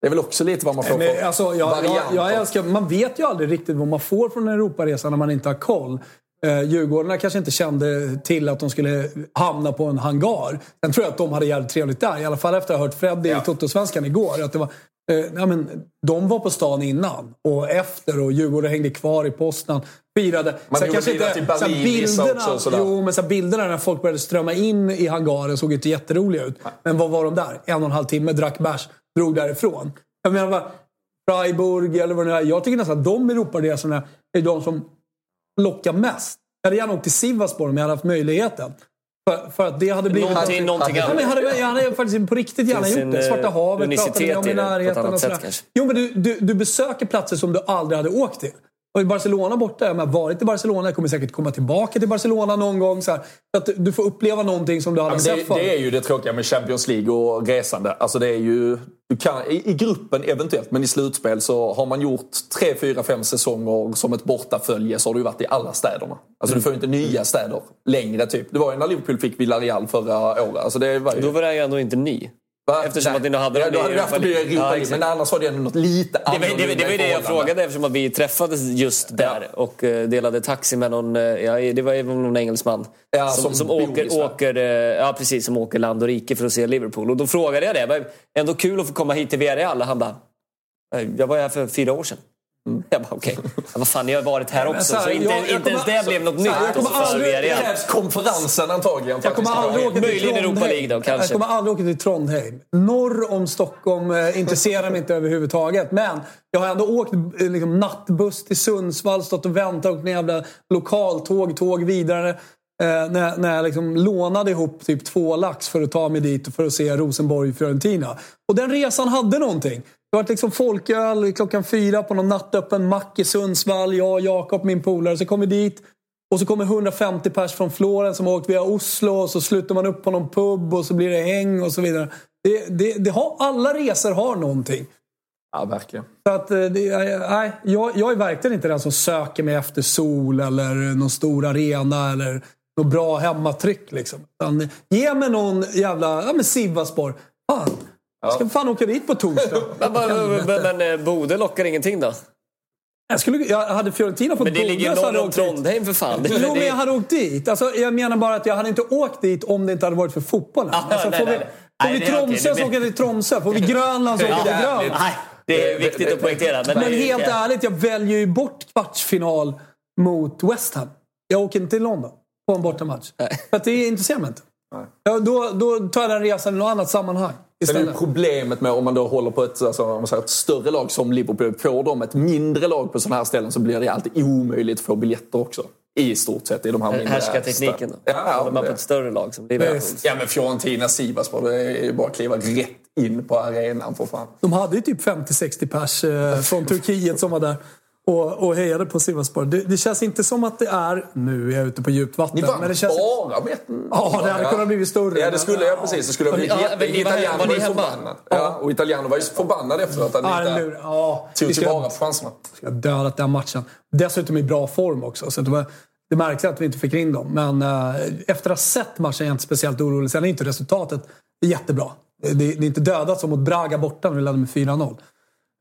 det är väl också lite vad man får Men, alltså, jag, jag, jag älskar, man vet ju aldrig riktigt vad man får från en Europaresa när man inte har koll. Eh, Djurgårdarna kanske inte kände till att de skulle hamna på en hangar. Sen tror jag att de hade jävligt trevligt där. I alla fall efter att ha hört Freddy i Toto-svenskan igår. Att det var, eh, ja, men, de var på stan innan och efter och Djurgården hängde kvar i Poznan. Firade. Man Sen gjorde middag till Berlin, bilderna, också sådär. jo, men här bilderna när folk började strömma in i hangaren såg inte jätteroliga ut. Men vad var de där? En och en halv timme, drack bärs, drog därifrån. Jag menar, Freiburg eller vad det är. Jag tycker nästan att de Europaresorna är de som lockar mest. Jag hade gärna åkt till Sivasspor om jag hade haft möjligheten. För, för att det hade blivit... Någonting- någonting men jag, hade, jag hade faktiskt på riktigt gärna gjort det. Svarta eh, havet pratade vi om i i det på ett närheten. annat Och sätt sådär. kanske. Jo, men du, du, du besöker platser som du aldrig hade åkt till. Och i Barcelona borta, jag har varit i Barcelona, jag kommer säkert komma tillbaka till Barcelona någon gång. Så, här, så att du får uppleva någonting som du Ja, aldrig men sett det, förut. det är ju det tråkiga med Champions League och resande. Alltså det är ju, du kan, i, I gruppen eventuellt, men i slutspel så har man gjort tre, fyra, fem säsonger som ett bortafölje så har du varit i alla städerna. Alltså du får ju inte nya städer längre typ. Det var ju när Liverpool fick Villarreal förra året. Alltså det var ju... Då var det ju ändå inte ny. Va? Eftersom Nej. att ni nu hade ja, dem i vi haft Europa Europa Ja, League, exakt. men annars var det ändå något lite Det var, det, var- det var ju det jag frågade eftersom att vi träffades just där och eh, delade taxi med någon, eh, ja, det var någon engelsman. Ja, som, som som, åker, åker, eh, ja, precis, som åker land och rike för att se Liverpool. Och då frågade jag det. Ändå kul att få komma hit till Villarreal. Han bara, "Eh, jag var här för fyra år sedan. Jag bara, okej. Ja, vad fan, ni har varit här också. så här, Så inte, jag- jag inte ens det blev något så nytt. jag och kommer aldrig- krävs konferensen antagligen. Jag kommer aldrig åka till Möjligen. Europa League då, kanske. Jag kommer aldrig åka till Trondheim. Norr om Stockholm eh, intresserar mig inte överhuvudtaget. Men jag har ändå åkt eh, liksom, nattbuss till Sundsvall, stått och väntat, åkt med jävla lokaltåg, tåg vidare. Eh, när, när jag liksom lånade ihop typ två lax för att ta mig dit för att se Rosenborg-Fiorentina. Och den resan hade någonting. Det var liksom folköl klockan fyra på någon nattöppen mack i Sundsvall. Jag, Jakob, min polare. Så kom vi dit. Och så kommer 150 pers från Florens som har åkt via Oslo och så slutar man upp på någon pub och så blir det häng och så vidare. Det, det, det har, alla resor har någonting. Ja, verkligen. Så att, eh, nej, jag, jag är verkligen inte den som söker mig efter sol eller någon stor arena eller något bra hemmatryck. Liksom. Utan, ge mig någon jävla ja, men Sivasspor. Fan, jag ska fan åka dit på torsdag. Men, men, men, men eh, Bode lockar ingenting då? Jag, skulle, jag hade Fiorentina fått Men det ligger Bode hade norr om. Trondheim för fan. Det- Jo, men det- jag hade åkt dit. Alltså, jag menar bara att jag hade inte åkt dit om det inte hade varit för fotbollen. Ah, Alltså, nej, får vi, nej. får Nej, vi okej. Tromsö så men- åker vi till Tromsö. Får vi Grönland så åker vi till Grönland. nej, det är viktigt att poängtera. Men, Men helt det- ärligt, jag väljer ju bort kvartsfinal mot West Ham. Jag åker inte till London på en bortamatch. För att det intresserar mig inte. Ja, då, då tar jag den resan i något annat sammanhang Sen är ju istället. problemet med om man då håller på ett, alltså, om man säger ett större lag som Liverpool. Får de ett mindre lag på sådana här ställen så blir det alltid omöjligt att få biljetter också. I stort sett i de här mindre Härskartekniken då? Ja, Håller man på ett större lag som Liverpool? Ja men Fiorentina, Sivasspor, det är ju bara att kliva rätt in på arenan för fan. De hade ju typ 50-60 pers eh, från Turkiet som var där och, och hejade på Sivasspor. Det, det känns inte som att det är... Nu är jag ute på djupt vatten. Ni vann men det känns, bara med. Ja, det hade kunnat blivit större. Ja, det skulle jag precis. Det skulle ha blivit Ja, jätte... Italiano var var ni ju hemma? förbannad. Ja, och Italiano var ju förbannad efteråt att Ja, han den inte. Ja, tog tillvara på chanserna. ska ha dödat den matchen. Dessutom i bra form också. Så det var det är märkligt att vi inte fick in dem. Men eh, efter att ha sett matchen är jag inte speciellt orolig. Sen är inte resultatet jättebra. Det, det är inte dödat som mot Braga borta när vi ledde med 4-0.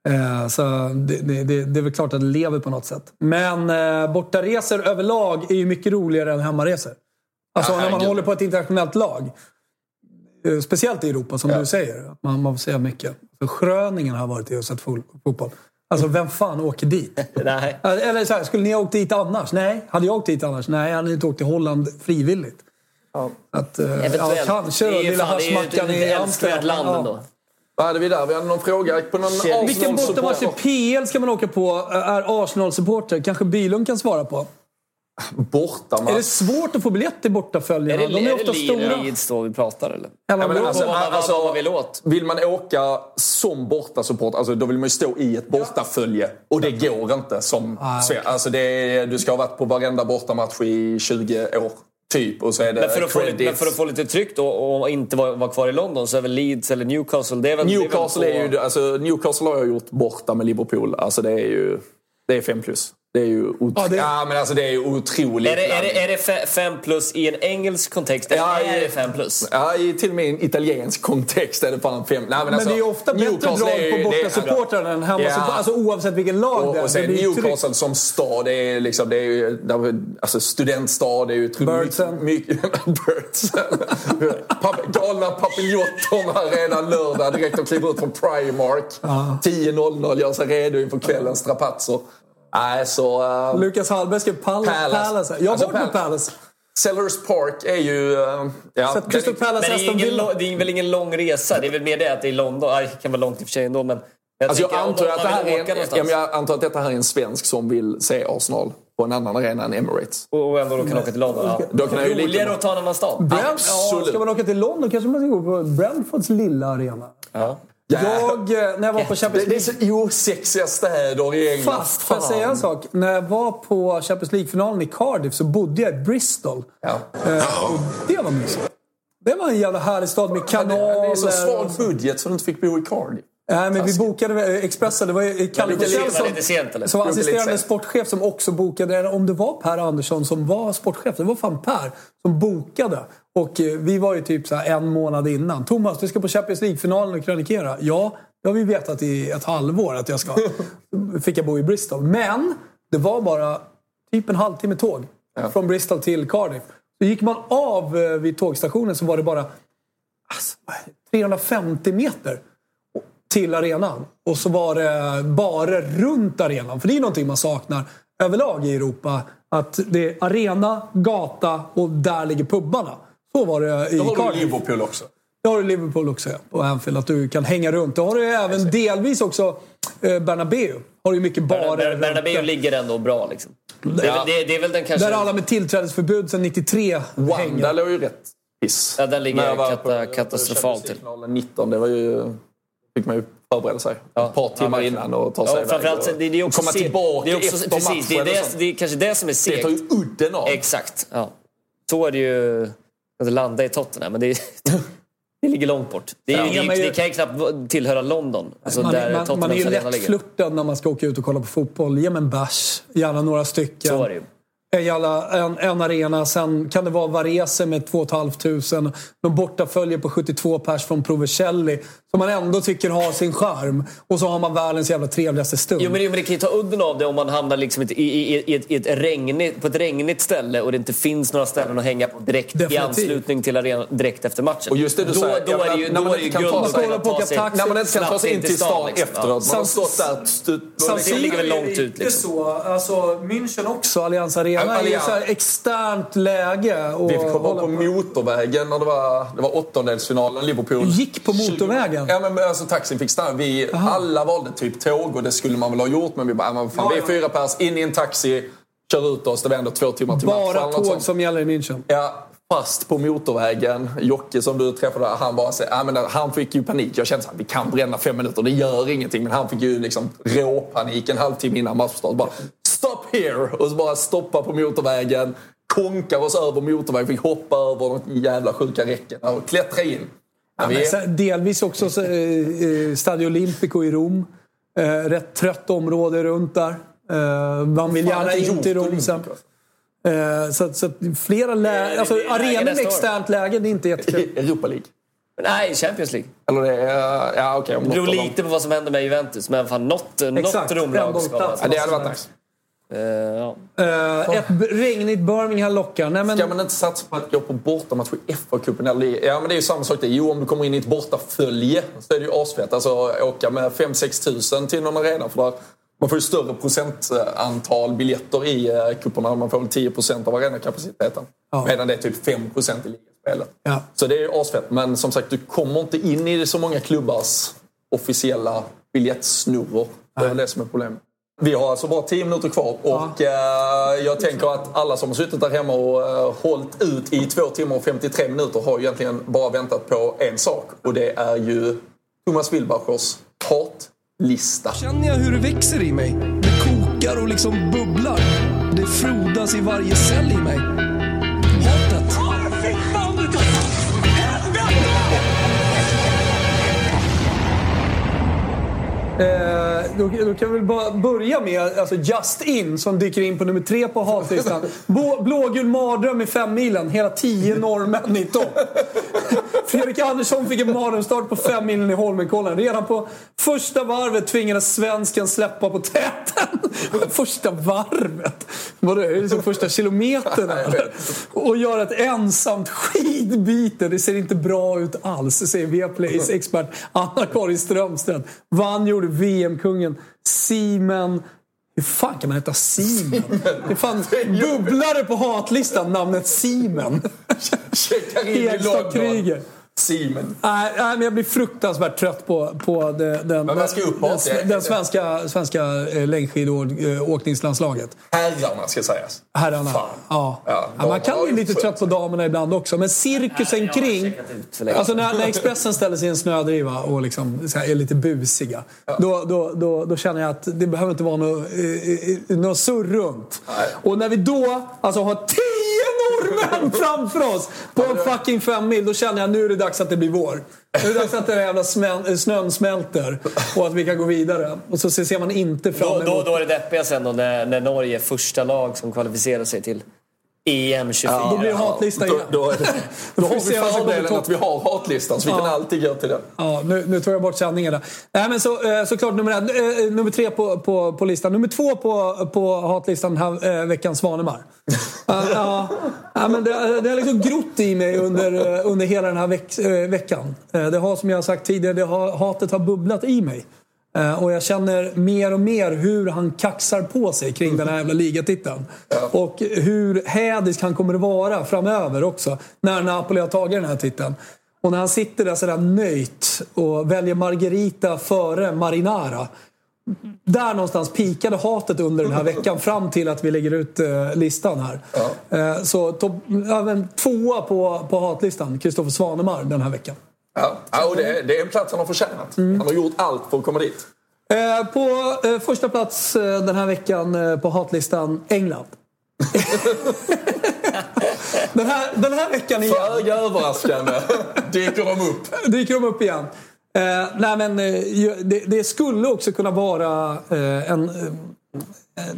Eh, så det, det, det, är väl klart att det lever på något sätt. Men eh, bortaresor överlag är ju mycket roligare än hemmaresor. Alltså Ja, när man håller på ett internationellt lag. Eh, Speciellt i Europa, som du säger. Man, man får säga mycket. För Schröningen har varit i och sett fo- fotboll. Alltså, vem fan åker dit? Nej. Eller så här, skulle ni ha åkt dit annars? Nej. Hade jag åkt dit annars? Nej, jag hade inte åkt till Holland frivilligt. Att, eh, ja, kanske. Det är Lilla det är ju ett- haschmackan i älskvärt land Ja. ändå. Vad hade vi där? Vi hade någon fråga på någon Vilken bortamatch i. PL ska man åka på? Är Arsenal-supporter? Kanske Bylund kan svara på. Är det Bortamatch. svårt att få biljett till Är bortaföljarna? det, De är är ofta det stora. Leeds då vi pratar eller? Eller Ja, men alltså, på- vad- vad- vad vill åt? Vill man åka som bortasupport, alltså då vill man ju stå i ett bortafölje. Och det går inte som Ah, Sve- alltså det är, Du ska ha varit på varenda bortamatch i 20 år. Typ. Och så är det Men för, att få lite, credits. men för att få lite tryck då och inte vara, vara kvar i London så är väl Leeds eller Newcastle... Det är väl, Newcastle det är, är väl ju, alltså, Newcastle har jag gjort borta med Liverpool. Alltså det är ju... Det är fem plus. Det är ju otro- Ja, det- ja, men alltså det är ju otroligt. Är det, är, det, är det fem plus i en engelsk kontext eller Ja, är i- det fem plus? Ja, i till och med i italiensk kontext är det fan fem. Nej, men, Men alltså, det är ofta bättre drag ju- på bortasupportrarna än hemma. Ja. Alltså oavsett vilken lag Och, det är. och sen. Newcastle som stad, det är, liksom, det är ju alltså studentstad, det är ju Birdsen. mycket... Birdsen. Galna papiljonterna redan lördag direkt och kliver ut från Primark. 10.00, gör sig redo inför kvällens strapatser. Nej, så... Uh, Lukas Hallberg skrev Palace. Palace. Jag har Alltså, varit på Palace. Sellers Park är ju... Uh, ja, Sett Crystal Palace, Men det är, ingen, det är väl ingen lång resa? Det är väl mer det att det är London. Det kan vara långt i och för sig ändå men... Jag, Alltså jag, antar att det här vill är åka en, någonstans ja, men jag antar att detta här är en svensk som vill se Arsenal på en annan arena än Emirates. och och ändå då kan åka till London. Ja. Då kan lika- Roligare att ta en annan stad. Brent, ja, Absolut. ska man åka till London kanske man ska gå på Brentfords lilla arena. Ja. Jag, eh, när jag var på Det, Champions det är League... så osexiga städer i England. Fast, får jag säga en sak? När jag var på Champions League-finalen i Cardiff så bodde jag i Bristol. Ja. Eh, och det var mysigt. Det var en jävla härlig stad med Det kanaler. är så svag budget så du inte fick bo i Cardiff. Nej, men vi bokade eh, Expressen. Det var Kalle sent, som, lite sent, eller? som var assisterande sportchef som också bokade. Eller om det var Per Andersson som var sportchef. Det var fan Per som bokade. Och eh, vi var ju typ så här en månad innan. Thomas, du ska på Champions League-finalen och krönikera. Ja, det har vi vetat i ett halvår att jag ska. Fick jag bo i Bristol. Men det var bara typ en halvtimme tåg. Från Bristol till Cardiff. Så gick man av eh, vid tågstationen så var det bara alltså, vad är det? 350 meter till arenan. Och så var det bara runt arenan. För det är någonting man saknar överlag i Europa. Att det är arena, gata och där ligger pubbarna. Så var det i Då har du. Liverpool också. Det har du Liverpool också ja, på Anfield. Att du kan hänga runt. Det har du även delvis också eh, Bernabéu. Har du mycket barer. Ber- Bernabéu där. ligger ändå bra liksom. Det är, väl, det, det är väl den kanske... Där alla med tillträdesförbud sedan 93 Wanda hänger. låg ju rätt piss. Ja, den ligger kata- katastrofalt till. Champions League-finalen 19, det var ju... fick man ju förbereda sig. Ja. Ett par timmar Ja, innan och ta sig Ja, iväg. framförallt, och det, det är också komma se- tillbaka det är också, efter precis, matchen. det, är det, det är kanske det som är Det segt. tar ju udden av. Exakt. Ja. Så är det ju att landa i Tottenham, men det, är, det ligger långt bort. Det, är, Ja, det, det kan ju knappt tillhöra London. Alltså man, där är- man, man är ju lättflörtad när man ska åka ut och kolla på fotboll. Ge mig en bärs, gärna några stycken. Så är det ju. En, jävla, en, en arena, sen kan det vara Varese med 2 500. De bortaföljer på 72 pers från Provercelli. Som man ändå tycker har sin charm. Och så har man världens jävla trevligaste stund. Jo men, det- men det kan ju ta udden av det om man hamnar liksom i, i, i, i, ett, i ett regnigt, på ett regnigt ställe och det inte finns några ställen att hänga på direkt i Definitivt. anslutning till arenan direkt efter matchen. Och just det du då, säger, då är det ju, när då är det guld att ta sig När man inte kan ta sig in till stan liksom. efteråt. Man har stått där... Stut, det ligger väl långt är ut, inte liksom. så. Alltså, München också, Allianz Arena, Ja, är ju så här externt läge. Och Vi fick hålla på motorvägen när det var, det var åttondelsfinalen. Liverpool. Gick på motorvägen? Ja, men alltså taxin fick stanna. Vi alla valde typ tåg och det skulle man väl ha gjort. Men vi bara, men fan, Ja, vi är ja. fyra pers, in i en taxi, kör ut oss. Det var ändå två timmar till Bara något tåg sånt. som gäller i München. Ja, fast på motorvägen. Jocke som du träffade, han bara ja, men han fick ju panik. Jag kände att vi kan bränna fem minuter, det gör ingenting. Men han fick ju liksom råpanik en halvtimme innan matchstart. Bara, stop here! Och så bara stoppa på motorvägen. Konkar oss över motorvägen, fick hoppa över något jävla sjuka räcken och klättra in. Ja, vi, men delvis också så, eh, eh, Stadio Olimpico i Rom. Eh, rätt trött område runt där. Eh, man vill gärna in till Rom sen. Eh, så, att- så att flera lägen... Alltså, arenor med externt läge, det är inte jättekul. Europa League. Nej, Champions League. Eller det. Ja, om Det något beror lite på vad som händer med Juventus, men fan något, något Exakt, Romlag ändå ska. Ja, det hade varit nice. Eh, ja. Eh, ett regnigt Birmingham lockar. Nej, men, Ska man inte satsa på att gå på bortamatch i FA-cupen? Ja, men det är ju samma sak det. Jo, om du kommer in i ett bortafölje så är det ju asfett. Alltså åka med 5-6 tusen till någon arena. För där, man får ju större procentantal biljetter i eh, cuperna. Man får väl 10 procent av arenakapaciteten. Ja. Medan det är typ 5 procent i ligaspelet. Ja. Så det är ju asfett. Men som sagt, du kommer inte in i så många klubbars officiella biljettsnurror. Det är det som är problemet. Vi har alltså bara 10 minuter kvar och eh, jag tänker att alla som har suttit där hemma och eh, hållit ut i 2 timmar och 53 minuter har ju egentligen bara väntat på en sak och det är ju Thomas Wilbachers hatlista. Känner jag hur det växer i mig. Det kokar och liksom bubblar. Det frodas i varje cell i mig. Eh, då, då kan vi väl bara börja med alltså Just In som dyker in på nummer tre på hatlistan. Blågul mardröm i femmilen. Hela tio norrmän i topp. Fredrik Andersson fick en mardrömsstart på fem milen i Holmenkollen. Redan på första varvet tvingades svensken släppa på täten. första varvet? Vadå, är det liksom första kilometern eller? Och göra ett ensamt skidbyte. Det ser inte bra ut alls, säger Viaplays expert Anna-Karin Strömstedt. Vann gjorde VM-kungen Simen hur fan kan man heta Simen? Det är fan bubblare på hatlistan, namnet Simen. Checkar in i London. Simen. Nej, nej, men jag blir fruktansvärt trött på, på det, den, Men man ska upp på den, den, svenska, svenska eh, längdskidåkningslandslaget. Herrarna ska sägas. Herrarna. Fan. Ja. Ja, Ja, man kan bli lite trött på damerna ibland också. Men cirkusen kring... Alltså när, när Expressen ställer sig i en snödriva och liksom här är lite busiga. Då, då, då, då känner jag att det behöver inte vara något, eh, eh, något surr runt. Och när vi då alltså har norrmän framför oss på en fucking fem mil. Då känner jag nu är det dags att det blir vår. Nu är det dags att den här jävla smäl- snön smälter och att vi kan gå vidare. Och så ser man inte fram Då, emot... då, då är det deppiga sen då när, när Norge är första lag som kvalificerar sig till EM 24. Då blir det hatlista Då, igen. då, då har får vi fördelen att vi har hatlistan så vi kan Ja. alltid gå till den. Ja, nu, nu tog jag bort sändningen där. Nej, men så, eh, såklart nummer, ett, eh, nummer tre på, på, på listan. Nummer två på, på hatlistan den här eh, veckan, Svanemar. Ja, ja, ja, men det, det har liksom grott i mig under, eh, under hela den här veck, eh, veckan. Eh, Det har, som jag har sagt tidigare, det har, hatet har bubblat i mig. Eh, Och jag känner mer och mer hur han kaxar på sig kring den här jävla ligatiteln. Och hur hädisk han kommer att vara framöver också. När Napoli har tagit den här titeln. Och när han sitter där sådär nöjt och väljer Margarita före Marinara. Där någonstans pikade hatet under den här veckan fram till att vi lägger ut eh, listan här. Eh, så topp, ja, men tvåa på, på hatlistan, Kristoffer Svanemar den här veckan. Ja, ja och det, det är en plats han har förtjänat. Mm. Han har gjort allt för att komma dit. Eh, på eh, första plats eh, den här veckan eh, på hatlistan, England. den, här, den här veckan igen. Föga överraskande dyker de upp. dyker de upp igen. Eh, nej men, eh, det, det skulle också kunna vara en,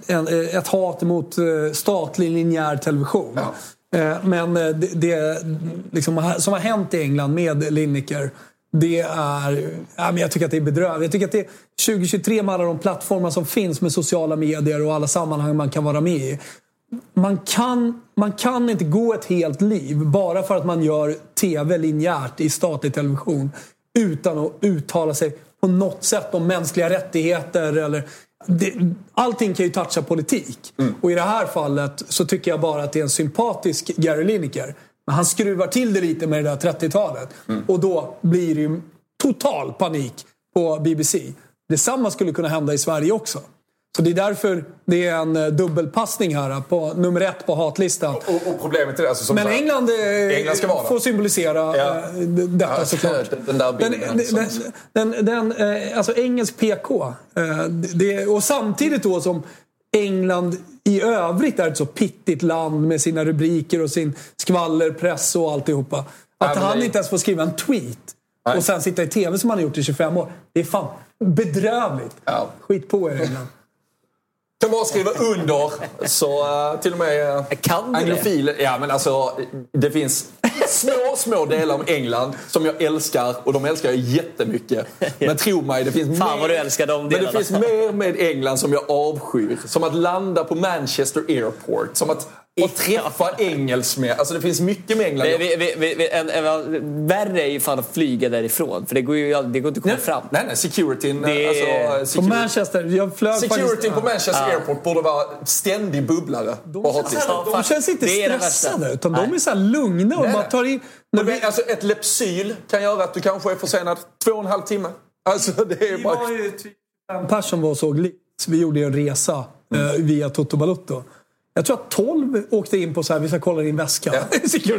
en, ett hat mot statlig linjär television. Eh, Eh, men eh, det, det liksom, som har hänt i England med Lineker det är, ja, men jag tycker att det är bedrövligt. Jag tycker att det är 2023 med alla de plattformar som finns med sociala medier och alla sammanhang man kan vara med i man kan, man kan inte gå ett helt liv bara för att man gör TV linjärt i statlig television utan att uttala sig på något sätt om mänskliga rättigheter. Eller, det, allting kan ju toucha politik. Och i det här fallet så tycker jag bara att det är en sympatisk Gary Lineker. Men han skruvar till det lite med det där 30-talet. Och då blir det ju total panik på BBC. Detsamma skulle kunna hända i Sverige också. Så det är därför det är en eh, dubbelpassning här på nummer ett på hatlistan. Och, och problemet är det, alltså, Men England, eh, England ska vara får symbolisera Ja. eh, detta Ja, såklart. den där Den, bilden. den, den, den, eh, alltså engelsk PK. eh, Det, och samtidigt då som England i övrigt är ett så pittigt land med sina rubriker och sin skvallerpress och alltihopa. Att men han inte ens får skriva en tweet och sen sitta i TV som han har gjort i 25 år. Det är fan bedrövligt. Ja. Skit på er England. Kan bara skriva under. Så uh, till och med uh, Kan du anglofiler. Ja, men alltså, det finns små, små delar av England som jag älskar och de älskar jag jättemycket. Men tro mig, det finns Fan mer, de Men det finns mer med England som jag avskyr. Som att landa på Manchester Airport. Som att, att träffa engelsmän. Alltså det finns mycket med England. Vi, vi, vi, vi, vi, en, en, värre är ju fan att flyga därifrån. För det går ju det går inte att komma fram. Nej, nej, securityn. Det Alltså, På security- Manchester, jag flög Securityn faktiskt- på Manchester Airport borde vara ständig bubblare. på hatlistan. De känns inte stressade, utan de är så här lugna och Nej, bara tar in... När vi, vi, alltså ett Lepsyl kan göra att du kanske är försenad två och en halv timme. Alltså det är vi bara... var ju typ personer var och såg Leeds. Vi gjorde en resa Mm. eh, via Toto Balutto. Jag tror att 12 åkte in på så här, vi ska kolla din väska. Ja.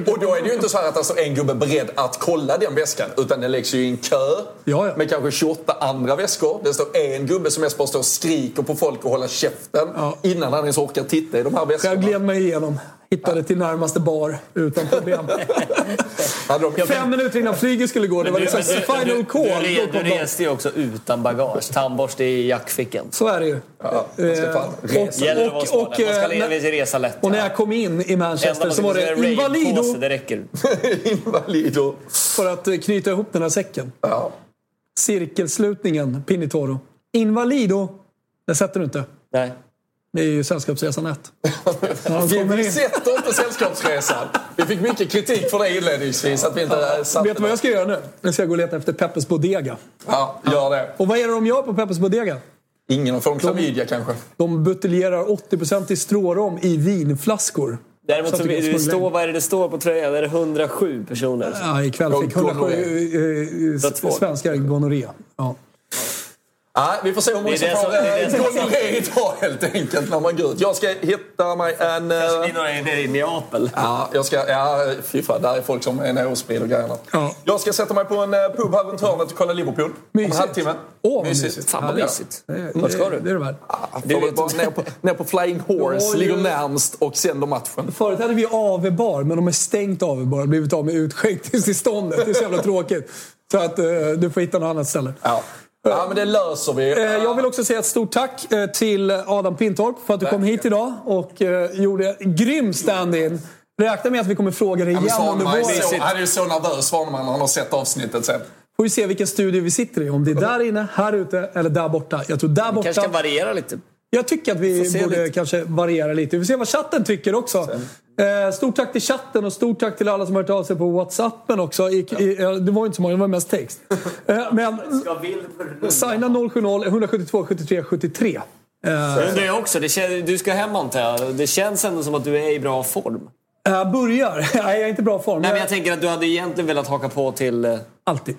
Och då är det ju inte så här att alltså en gubbe är beredd att kolla den väskan. Utan den läggs ju i en kö Ja, ja. med kanske 28 andra väskor. Det står en gubbe som mest bara står och skriker på folk och håller käften. Innan han ens orkar titta i de här väskorna. Jag gled mig igenom. Hittade till närmaste bar utan problem. Fem minuter innan flyget skulle gå. Det var liksom final call. Du, du, du reste ju också utan bagage. Tandborste i jackfickan. Så är det ju. Ja, Eh, resa. Gäller att vara och, och, Man ska eh, le- när- resa lätt. och när jag kom in i Manchester så var det Invalido. Det räcker. Invalido. för att eh, knyta ihop den här säcken. Ja. Cirkelslutningen, Pinitoro. Invalido, det sätter du inte. Nej. Det är ju Sällskapsresan 1. När de Vi, sätter inte Sällskapsresan. Vi fick mycket kritik för det inledningsvis. Att vi inte satte Vet du vad jag ska göra nu? Nu ska jag gå och leta efter Peppers Bodega. Ja, gör det. Och vad är det de gör på Peppers Bodega? Ingen har fått klamydia kanske. De buteljerar 80% i strårom i vinflaskor. Däremot Så det det står, vad är det det står på tröjan? Är det 107 personer? Ja, ikväll fick Gonorré. 107 eh, eh, svenskar gonorré. Ja. Nej, vi får se hur många som det får gonorré idag helt enkelt när man går ut. Jag ska hitta mig en... eh, Kanske några idéer i Neapel. Ja, jag ska, ja, fy fan, där är folk som är nere och grejerna. Ja. Jag ska sätta mig på en eh, pub här runt hörnet och kolla Liverpool. Om en Mysigt. halvtimme. Åh, vad mysigt. Fan vad Ja, mysigt. Vart ska du? det är det värt. Det får väl bara ner på, ner på Flying Horse, ligger närmst och sänder matchen. Förut hade vi AV-bar, men de är stängt AV-bar. Blivit av med utskänkningstillståndet. Det är så jävla tråkigt. Så att eh, du får hitta något annat ställe. Ja. Ja, men det löser vi. Eh, Jag vill också säga ett stort tack eh, till Adam Pintorp för att du kom hit idag och eh, gjorde grym stand-in. Räkna med att vi kommer fråga dig Ja, igen under våren. så, han är så nervös, Svanemar, när han har sett avsnittet sen. Får vi se vilken studio vi sitter i. Om det är där inne, här ute eller där borta. Jag tror där Vi kanske kan borta. variera lite. Jag tycker att vi borde lite. kanske variera lite. Vi får se vad chatten tycker också. Eh, stort tack till chatten och stort tack till alla som har hört av sig på Whatsappen också. I, i, ja, det var inte så många, det var mest text. Eh, men signa 070 172 73 73. Eh, undrar jag också, det kän- du ska hem antar jag. Det känns ändå som att du är i bra form. Jag börjar. Nej, jag är inte i bra form. Nej, men jag tänker att du hade egentligen velat haka på till... eh, Alltid.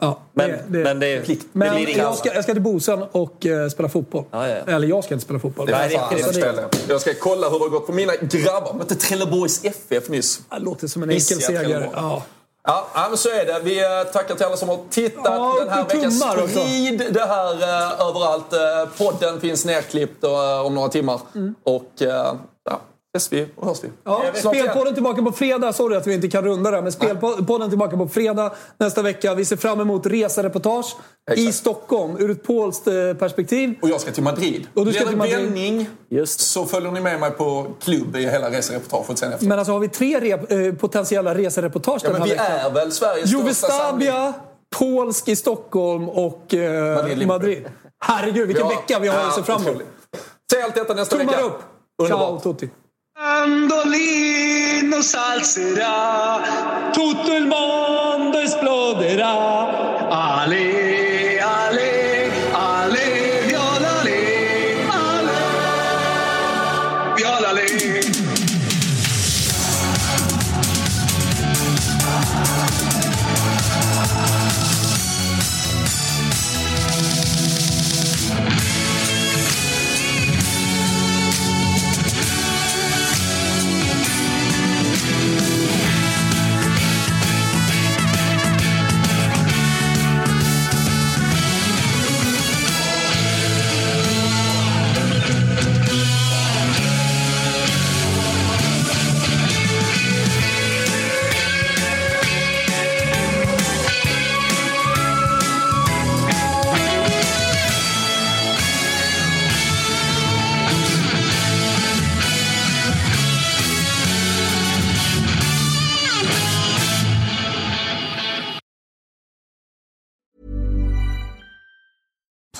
Ja, Men, det, det, men det, det Men blir jag ska, jag ska till Bosen och eh, spela fotboll. Ja, ja. Eller jag ska inte spela fotboll. Det Nej, är det- fan det-. Jag ska kolla hur det har gått för mina grabbar. Mötte Trelleborgs FF nyss. Det låter som en enkel seger. Ja. Ja, men så är det. Vi eh, tackar till alla som har tittat Ja, den här veckan. också. Sprid det här eh, överallt. Eh, podden finns nerklippt eh, om några timmar. Och eh, ses vi och hörs vi. Ja. Spelpodden tillbaka på fredag. Sorry att vi inte kan runda det, men Spelpodden tillbaka på fredag nästa vecka. Vi ser fram emot resereportage i Exakt. Stockholm ur ett polskt eh, perspektiv. Och jag ska till Madrid. Och du ska till Madrid. vändning Just. så följer ni med mig på klubb i hela resereportaget sen efter. Men alltså har vi tre re- eh, potentiella resereportage ja, den men här vi veckan? är väl Sveriges Juve största samling. Stabia, polsk i Stockholm och eh, Madrid, Madrid. Herregud, vilken Ja, vecka vi har att se fram emot. Se allt detta nästa Tummar vecka. upp! Ciao Underbart. Tutti! violín nos todo el mundo exploderá.